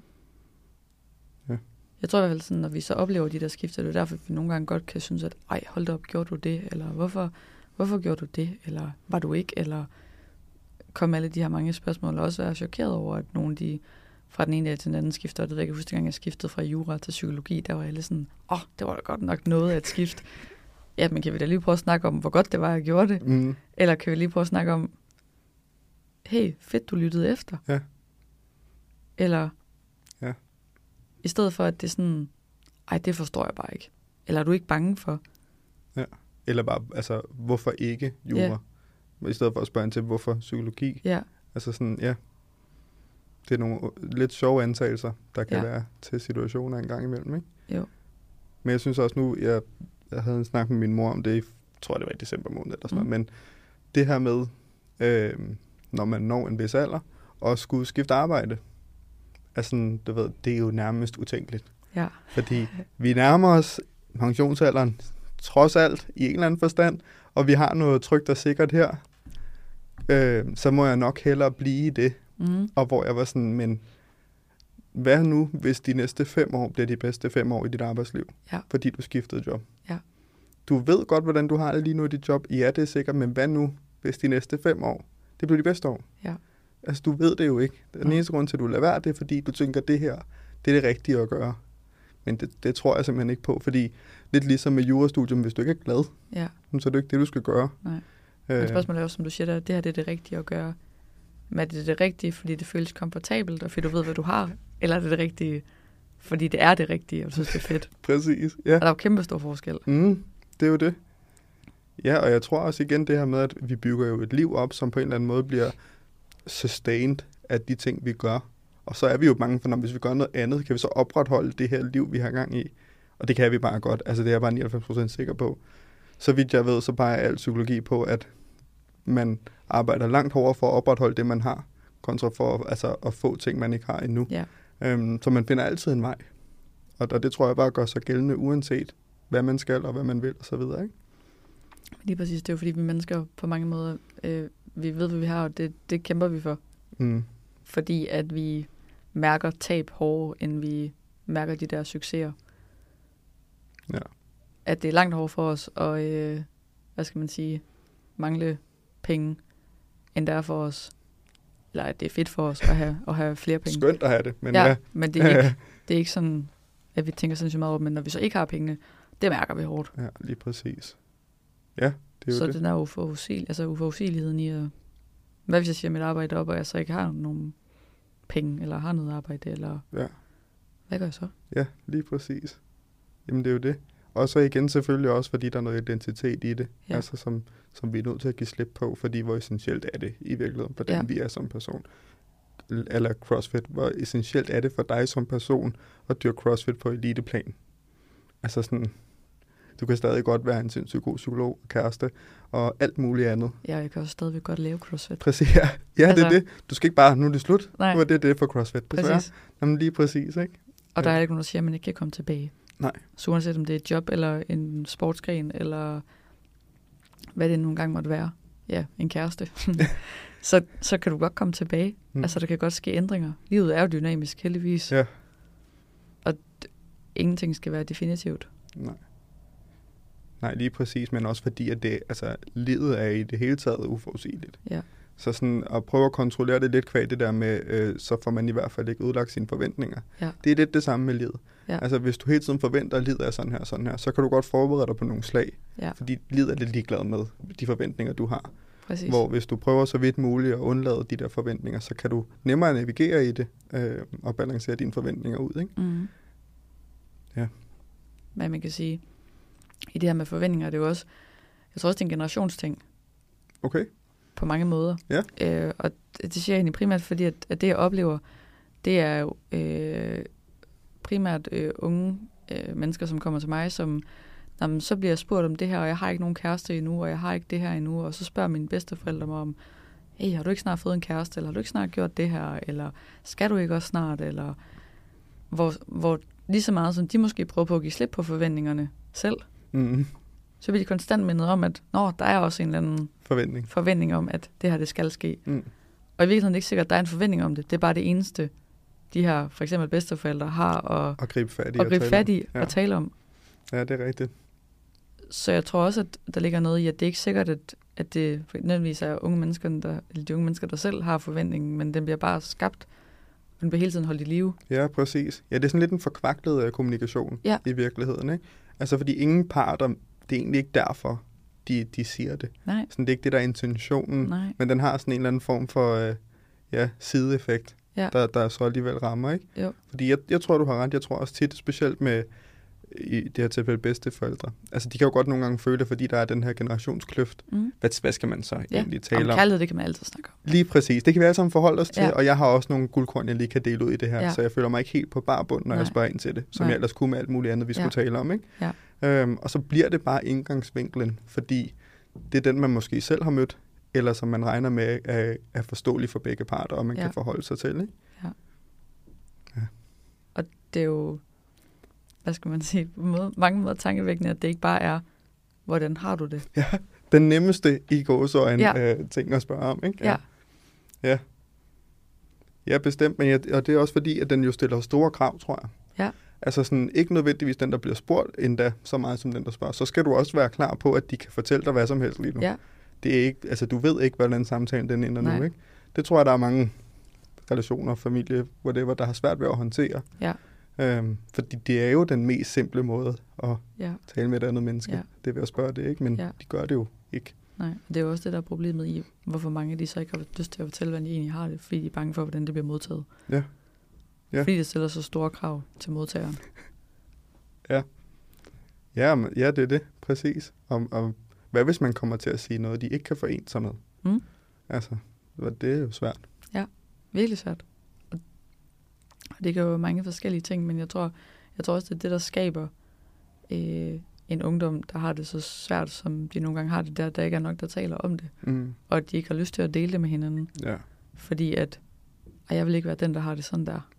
ja. Jeg tror i hvert fald, sådan, når vi så oplever de der skifter, det er derfor, vi nogle gange godt kan synes, at ej, hold da op, gjorde du det? Eller hvorfor, hvorfor gjorde du det? Eller var du ikke? Eller kom alle de her mange spørgsmål, og også være chokeret over, at nogle de fra den ene dag til den anden skifter. Det ved jeg kan huske, gang jeg skiftede fra jura til psykologi, der var alle sådan, åh, oh, det var da godt nok noget af et skift. Ja, men kan vi da lige prøve at snakke om, hvor godt det var, at jeg gjorde det? Mm. Eller kan vi lige prøve at snakke om, hey, fedt, du lyttede efter. Ja. Eller, ja. i stedet for, at det er sådan, ej, det forstår jeg bare ikke. Eller er du ikke bange for? Ja. Eller bare, altså, hvorfor ikke jura? Ja. I stedet for at spørge ind til, hvorfor psykologi? Ja. Altså sådan, ja. Det er nogle lidt sjove antagelser, der kan ja. være til situationer en gang imellem, ikke? Jo. Men jeg synes også nu, jeg, jeg havde en snak med min mor om det, jeg tror det var i december måned eller sådan mm. noget, men det her med, øh, når man når en vis alder, og skulle skifte arbejde, altså, du ved, det er jo nærmest utænkeligt. Ja. Fordi vi nærmer os pensionsalderen, trods alt, i en eller anden forstand, og vi har noget trygt og sikkert her, øh, så må jeg nok hellere blive i det. Mm. Og hvor jeg var sådan, men hvad nu, hvis de næste fem år bliver de bedste fem år i dit arbejdsliv? Ja. Fordi du skiftede job. Ja. Du ved godt, hvordan du har det lige nu i dit job. Ja, det er sikkert, men hvad nu, hvis de næste fem år, det bliver de bedste år? Ja. Altså, du ved det jo ikke. Den eneste grund til, at du lader være, det er, fordi du tænker, at det her, det er det rigtige at gøre. Men det, det tror jeg simpelthen ikke på, fordi lidt ligesom med jurastudium, hvis du ikke er glad, ja. så er det ikke det, du skal gøre. Nej. Men spørgsmålet er også, som du siger, der, det her det er det rigtige at gøre. Men er det det rigtige, fordi det føles komfortabelt, og fordi du ved, hvad du har? Eller er det det rigtige, fordi det er det rigtige, og du synes, det er fedt? Præcis, ja. Og der er jo kæmpe stor forskel. Mm, det er jo det. Ja, og jeg tror også igen det her med, at vi bygger jo et liv op, som på en eller anden måde bliver sustained af de ting, vi gør. Og så er vi jo bange for, når hvis vi gør noget andet, kan vi så opretholde det her liv, vi har gang i. Og det kan vi bare godt. Altså det er jeg bare 99% sikker på. Så vidt jeg ved, så peger al psykologi på, at man arbejder langt hårdere for at opretholde det, man har, kontra for altså, at få ting, man ikke har endnu. Ja. Øhm, så man finder altid en vej. Og, og det tror jeg bare gør sig gældende, uanset hvad man skal og hvad man vil osv. Ikke? Lige præcis. Det er jo fordi, vi mennesker på mange måder, øh, vi ved, hvad vi har, og det, det kæmper vi for. Mm. Fordi at vi mærker tab hårdere, end vi mærker de der succeser. Ja. At det er langt hårdere for os at, øh, hvad skal man sige, mangle penge, end det er for os, eller at det er fedt for os at have, at have flere penge. Skønt at have det, men ja, ja. men det er, ikke, det er ikke sådan, at vi tænker sindssygt meget over, men når vi så ikke har pengene, det mærker vi hårdt. Ja, lige præcis. Ja, det er jo så det. den er uforudsigelig, altså uforudsigeligheden i at, hvad hvis jeg siger mit arbejde op, og jeg så ikke har nogen penge, eller har noget arbejde, eller Ja. hvad gør jeg så? Ja, lige præcis. Jamen det er jo det. Og så igen selvfølgelig også, fordi der er noget identitet i det, Ja. altså som, som vi er nødt til at give slip på, fordi hvor essentielt er det i virkeligheden, hvordan Ja. vi er som person. Eller CrossFit, hvor essentielt er det for dig som person at dyrke CrossFit på eliteplan. Altså sådan, du kan stadig godt være en sindssygt god psykolog, kæreste og alt muligt andet. Ja, jeg kan også stadigvæk godt lave CrossFit. Præcis, ja, ja altså, det er Altså- det. Du skal ikke bare, nu er det slut, Nej. nu er det det for CrossFit. desværre. Præcis. Jamen lige præcis, ikke? Og der er ikke nogen, der siger, at man ikke kan komme tilbage. Nej. Så uanset om det er et job, eller en sportsgren, eller hvad det nogle gange måtte være. Ja, en kæreste. så, så kan du godt komme tilbage. Mm. Altså, der kan godt ske ændringer. Livet er jo dynamisk, heldigvis. Ja. Og ingenting skal være definitivt. Nej. Nej, lige præcis, men også fordi, at det, altså, livet er i det hele taget uforudsigeligt. Ja. Så sådan at prøve at kontrollere det lidt kvad det der med, øh, så får man i hvert fald ikke udlagt sine forventninger. Ja. Det er lidt det samme med livet. Ja. Altså hvis du hele tiden forventer, at livet er sådan her, sådan her, så kan du godt forberede dig på nogle slag. Ja, Fordi livet er lidt ligeglad med de forventninger, du har. præcis. Hvor hvis du prøver så vidt muligt at undlade de der forventninger, så kan du nemmere navigere i det øh, og balancere dine forventninger ud. Ikke? Mm. Ja. Men man kan sige, i det her med forventninger, det er jo også, jeg tror også, det er en generationsting Okay? På mange måder. Ja. Øh, og det, siger jeg egentlig primært, fordi at, at det, jeg oplever, det er jo øh, primært øh, unge øh, mennesker, som kommer til mig, som jamen, så bliver jeg spurgt om det her, og jeg har ikke nogen kæreste endnu, og jeg har ikke det her endnu, og så spørger mine bedsteforældre mig om, hey, har du ikke snart fået en kæreste, eller har du ikke snart gjort det her, eller skal du ikke også snart, eller hvor, hvor lige så meget som de måske prøver på at give slip på forventningerne selv, Mm, så bliver de konstant mindet om, at Nå, der er også en eller anden forventning. forventning om, at det her det skal ske. Mm. Og i virkeligheden er det ikke sikkert, at der er en forventning om det. Det er bare det eneste, de her for eksempel bedsteforældre har at, Og gribe fat i. at og gribe tale fat om. i Ja. og tale om. Ja, det er rigtigt. Så jeg tror også, at der ligger noget i, at det er ikke sikkert, at, at det nødvendigvis er unge mennesker, der, eller de unge mennesker, der selv har forventningen, men den bliver bare skabt, og den bliver hele tiden holdt i live. Ja, præcis. Ja, det er sådan lidt en forkvaklet øh, kommunikation Ja. i virkeligheden. Ikke? Altså, fordi ingen parter, det er egentlig ikke derfor, de, de siger det. Nej, Sådan, det er ikke det, der er intentionen, nej, men den har sådan en eller anden form for øh, ja, sideeffekt, Ja. der, der så alligevel rammer. Ikke? Jo. Fordi jeg, jeg tror, du har ret. Jeg tror også tit, specielt med i det her tilfælde bedste forældre. Altså, de kan jo godt nogle gange føle, fordi der er den her generationskløft. mm. Hvad, hvad skal man så ja. egentlig Om tale om? kærlighed, det kan man altid snakke om. Lige præcis. Det kan vi alle sammen forholde os til, Ja. og jeg har også nogle guldkorn, jeg lige kan dele ud i det her, Ja. så jeg føler mig ikke helt på barbund, når Nej. jeg spørger ind til det, som Nej. jeg ellers kunne med alt muligt andet, vi Ja. skulle tale om. Ikke? Ja. Øhm, og så bliver det bare indgangsvinklen, fordi det er den, man måske selv har mødt, eller som man regner med er, er forståelig for begge parter, og man Ja. kan forholde sig til. Ikke? Det er jo, hvad skal man sige, på måde, mange måder tankevækkende, at det ikke bare er, hvordan har du det? Ja, den nemmeste i gåsøjne Ja. ja. øh, ting at spørge om. Ikke? Ja. ja. Ja, bestemt, men jeg, og det er også fordi, at den jo stiller store krav, tror jeg. Ja. Altså sådan, ikke nødvendigvis den, der bliver spurgt endda så meget som den, der spørger. Så skal du også være klar på, at de kan fortælle dig hvad som helst lige nu. Ja. Det er ikke, altså du ved ikke, hvordan samtalen den ender Nej. nu, ikke? Det tror jeg, der er mange relationer, familie, whatever, der har svært ved at håndtere. Ja. Øhm, fordi det er jo den mest simple måde at Ja, tale med et andet menneske. Ja. Det vil at spørge det, ikke? Men Ja. de gør det jo ikke. nej. Og det er jo også det, der er problemet i, hvorfor mange af de så ikke har lyst til at fortælle, hvordan de egentlig har det, fordi de er bange for, hvordan det bliver modtaget. Ja. Ja. Fordi det stiller så store krav til modtageren. Ja, men, ja, det er det, præcis. Og, og hvad hvis man kommer til at sige noget, de ikke kan forene sig med? Mm. Altså, det er jo svært. Virkelig svært. Og Og det kan jo mange forskellige ting, men jeg tror, jeg tror også, det er det, der skaber øh, en ungdom, der har det så svært, som de nogle gange har det der, der ikke er nok, der taler om det. Mm. Og at de ikke har lyst til at dele det med hinanden. Ja. Fordi at, ej, jeg vil ikke være den, der har det sådan der.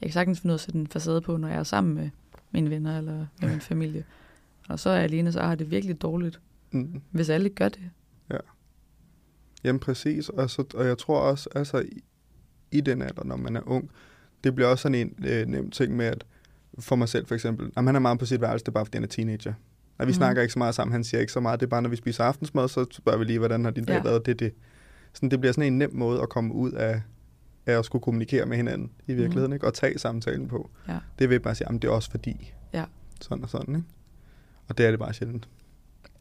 Ja. Jeg kan sagtens finde ud af at sætte en facade på, når jeg er sammen med mine venner eller med min familie. Og så er jeg alene, så har det virkelig dårligt. Mm. Hvis alle gør det. Jamen præcis, og, så, og jeg tror også, altså i, i den alder, når man er ung, det bliver også sådan en øh, nem ting med, at for mig selv for eksempel, at han er meget på sit værelse, det er bare fordi han er teenager. Og vi mm. Snakker ikke så meget sammen, han siger ikke så meget, det er bare når vi spiser aftensmad, så spørger vi lige, hvordan har din dag Ja. været, det det. Sådan, det bliver sådan en nem måde at komme ud af, af at skulle kommunikere med hinanden i virkeligheden, mm. ikke? og tage samtalen på. Ja. Det vil bare sige, at det er også fordi. Ja. Sådan og sådan, ikke? Og det er det bare sjældent.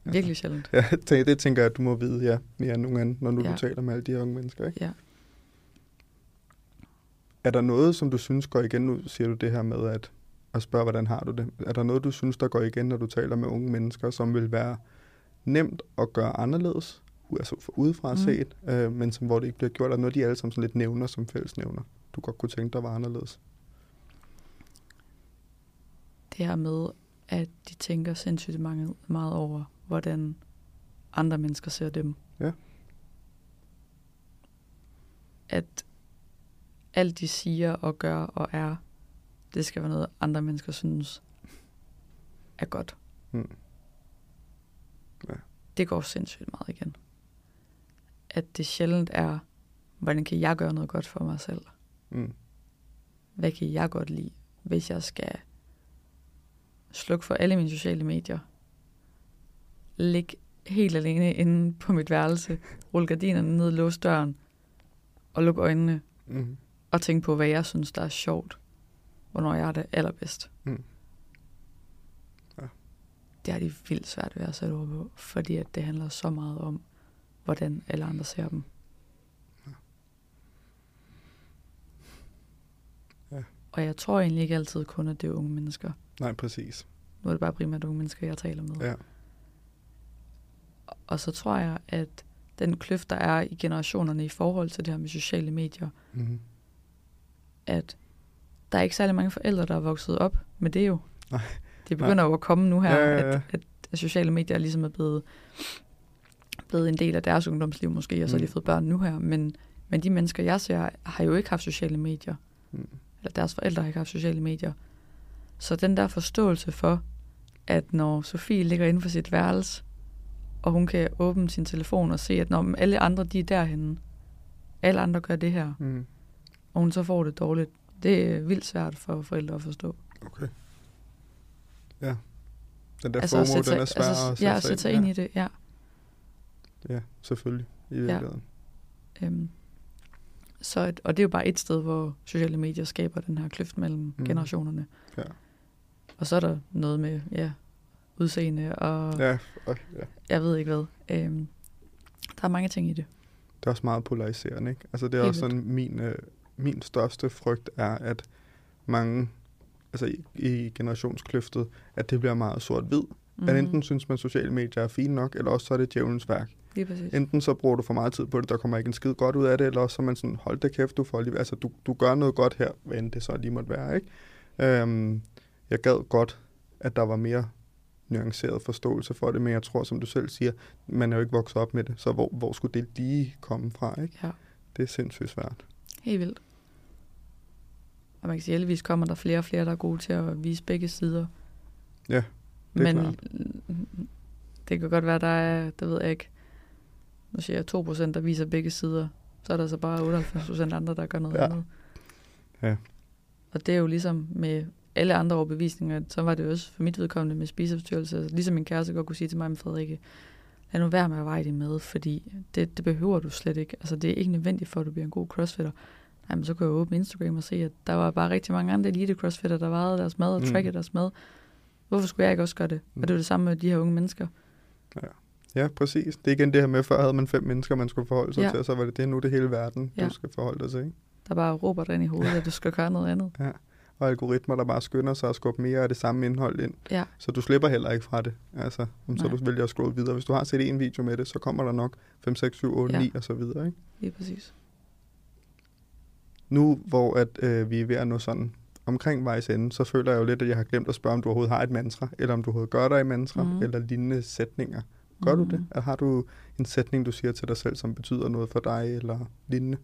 Virkelig sjældent. Ja, det, tænker jeg, at du må vide, ja, mere end nogen anden, når nu. Ja. du taler med alle de her unge mennesker, ikke? Ja. Er der noget, som du synes går igen? Nu siger du det her med at, at spørge, hvordan har du det? Er der noget, du synes, der går igen, når du taler med unge mennesker, som vil være nemt at gøre anderledes? Altså for udefra mm. Set, øh, men som, hvor det ikke bliver gjort. Der noget, de alle sammen sådan lidt nævner som fællesnævner? Du godt kunne tænke dig var anderledes? Det her med, at de tænker sindssygt mange, meget over, hvordan andre mennesker ser dem. Ja. At alt de siger og gør og er, det skal være noget, andre mennesker synes er godt. Mm. Ja. Det går sindssygt meget igen. At det sjældent er, hvordan kan jeg gøre noget godt for mig selv? Mm. Hvad kan jeg godt lide, hvis jeg skal slukke for alle mine sociale medier? Ligge helt alene inde på mit værelse, rulle gardinerne ned, låse døren og lukke øjnene Mm. og tænke på, hvad jeg synes, der er sjovt. Hvornår jeg er det allerbedst. Mm. Ja. Det har de vildt svært ved at sætte ord på, fordi at det handler så meget om, hvordan alle andre ser dem. Ja. Og jeg tror egentlig ikke altid kun, at det er unge mennesker. Nej, præcis. Nu er det bare primært unge mennesker, jeg taler med. Ja. Og så tror jeg, at den kløft, der er i generationerne i forhold til det her med sociale medier, Mm. at der er ikke særlig mange forældre, der er vokset op med det jo. Nej. Det begynder jo at komme nu her, Ja, ja, ja. At, at sociale medier ligesom er blevet, blevet en del af deres ungdomsliv måske, og så har de Mm. fået børn nu her. Men, men de mennesker, jeg ser, har jo ikke haft sociale medier. Mm. Eller deres forældre har ikke haft sociale medier. Så den der forståelse for, at når Sofie ligger inde for sit værelse, og hun kan åbne sin telefon og se, at når alle andre de er derhenne, alle andre gør det her, Mm. og hun så får det dårligt, det er vildt svært for forældre at forstå. Okay. Ja. Den der altså, FOMO, den er svær altså, at ja, sætte sætte sig ind i det, ja. Ja, selvfølgelig. I virkeligheden. Øhm, så, og det er jo bare et sted, hvor sociale medier skaber den her kløft mellem Mhm. mm. generationerne. Ja. Og så er der noget med ja, udseende og Ja, og, ja. jeg ved ikke hvad. Øhm, der er mange ting i det. Det er også meget polariserende, ikke? Altså det er Helt også sådan, min, øh, min største frygt er, at mange, altså i, i generationskløftet, at det bliver meget sort-hvid. Mm. At enten synes man, sociale medier er fine nok, eller også så er det djævelens værk. Lige præcis. Enten så bruger du for meget tid på det, der kommer ikke en skid godt ud af det, eller også så er man sådan, hold da kæft, du får lige, altså du, du gør noget godt her, hvad end det så lige måtte være, ikke? Øhm, jeg gad godt, at der var mere nuanceret forståelse for det, men jeg tror, som du selv siger, man er jo ikke vokset op med det, så hvor, hvor skulle det lige komme fra, ikke? Ja, Det er sindssygt svært. helt vildt. Og man kan sige, at heldigvis kommer der flere og flere, der er gode til at vise begge sider. Ja, det er Men klart. det kan godt være, der er, det ved jeg ikke, nu siger jeg 2%, der viser begge sider. Så er der så bare 98% andre, der gør noget Ja. andet. Ja. Og det er jo ligesom med alle andre overbevisninger, så var det også for mit vedkommende med spiseforstyrrelse. Altså, ligesom min kæreste godt kunne sige til mig med Frederikke, lad nu være med at veje din mad, fordi det, det behøver du slet ikke. Altså det er ikke nødvendigt for, at du bliver en god crossfitter. Jamen, så kan jeg åbne Instagram og se, at der var bare rigtig mange andre elite crossfitter, der vejede deres mad og Mm. trackede deres mad. Hvorfor skulle jeg ikke også gøre det? Mm. Og det er det samme med de her unge mennesker. Ja, præcis. Det er igen det her med, før havde man fem mennesker, man skulle forholde sig Ja. til, og så var det det nu det hele verden, Ja. du skal forholde dig til, ikke? Der bare råber dig ind i hovedet, at du skal gøre noget andet. Og algoritmer, der bare skynder sig at skubbe mere af det samme indhold ind. Ja. Så du slipper heller ikke fra det. Altså, om så Nej. du vælger at scrolle videre. Hvis du har set en video med det, så kommer der nok 5, 6, 7, 8, Ja. 9 og så videre, ikke? Lige præcis. nu hvor at, øh, vi er ved at nå sådan omkring vejs ende, så føler jeg jo lidt, at jeg har glemt at spørge, om du overhovedet har et mantra, eller om du overhovedet gør dig i mantra, mm. eller lignende sætninger. Gør mm. du det? Eller har du en sætning, du siger til dig selv, som betyder noget for dig, eller lignende?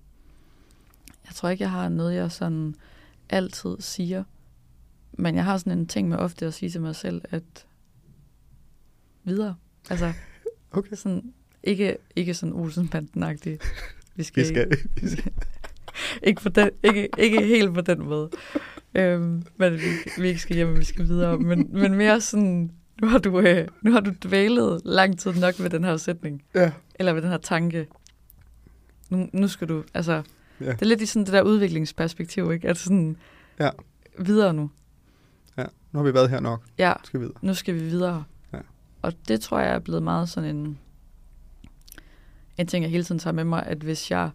Jeg tror ikke, jeg har noget, jeg sådan altid siger. Men jeg har sådan en ting med ofte at sige til mig selv, at videre. Altså, okay. sådan, ikke, ikke sådan Olsenbanden-agtigt. Vi skal, vi skal, vi skal. ikke, på den, ikke, ikke helt på den måde. Øhm, men vi, vi ikke skal hjem, vi skal videre. Men, men mere sådan, nu har, du, øh, nu har du dvælet lang tid nok ved den her sætning. Ja. Eller ved den her tanke. Nu, nu skal du, altså, ja. det er lidt i sådan det der udviklingsperspektiv, ikke? Altså sådan, ja. videre nu. Ja, nu har vi været her nok. Ja, skal videre. nu skal vi videre. Ja. Og det tror jeg er blevet meget sådan en, en ting, jeg hele tiden tager med mig, at hvis jeg,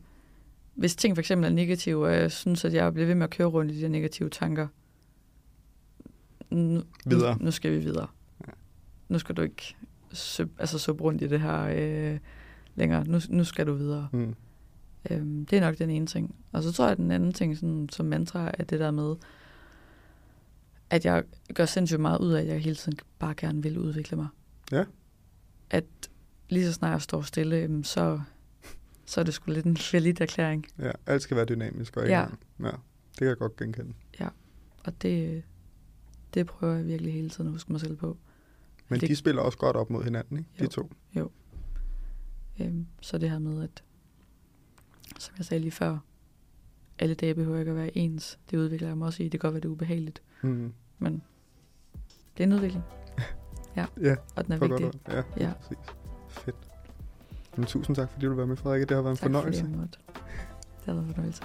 hvis ting for eksempel er negative, og jeg synes, at jeg bliver ved med at køre rundt i de her negative tanker, nu, videre. Nu, nu skal vi videre. Nu skal du ikke søb, altså så rundt i det her øh, længere. Nu, nu skal du videre. Mm. Øhm, det er nok den ene ting. Og så tror jeg, at den anden ting sådan, som mantra er det der med, at jeg gør sindssygt meget ud af, at jeg hele tiden bare gerne vil udvikle mig. Ja. At lige så snart jeg står stille, så, så er det sgu lidt en falit erklæring. Ja, alt skal være dynamisk og ja. ja. Det kan jeg godt genkende. Ja, og det, det prøver jeg virkelig hele tiden at huske mig selv på. Men det, de spiller også godt op mod hinanden, ikke? Jo, de to. Jo. Øhm, så det her med, at som jeg sagde lige før, alle dage behøver ikke at være ens. Det udvikler jeg mig også i. Det kan godt være, det er ubehageligt. Mm. Men det er en udvikling. Ja, ja og den er vigtig. Godt, ja, ja. præcis. Fedt. Men tusind tak, fordi du var med, Frederik. Det har været en tak fornøjelse. Tak fordi jeg måtte. Det har været en fornøjelse.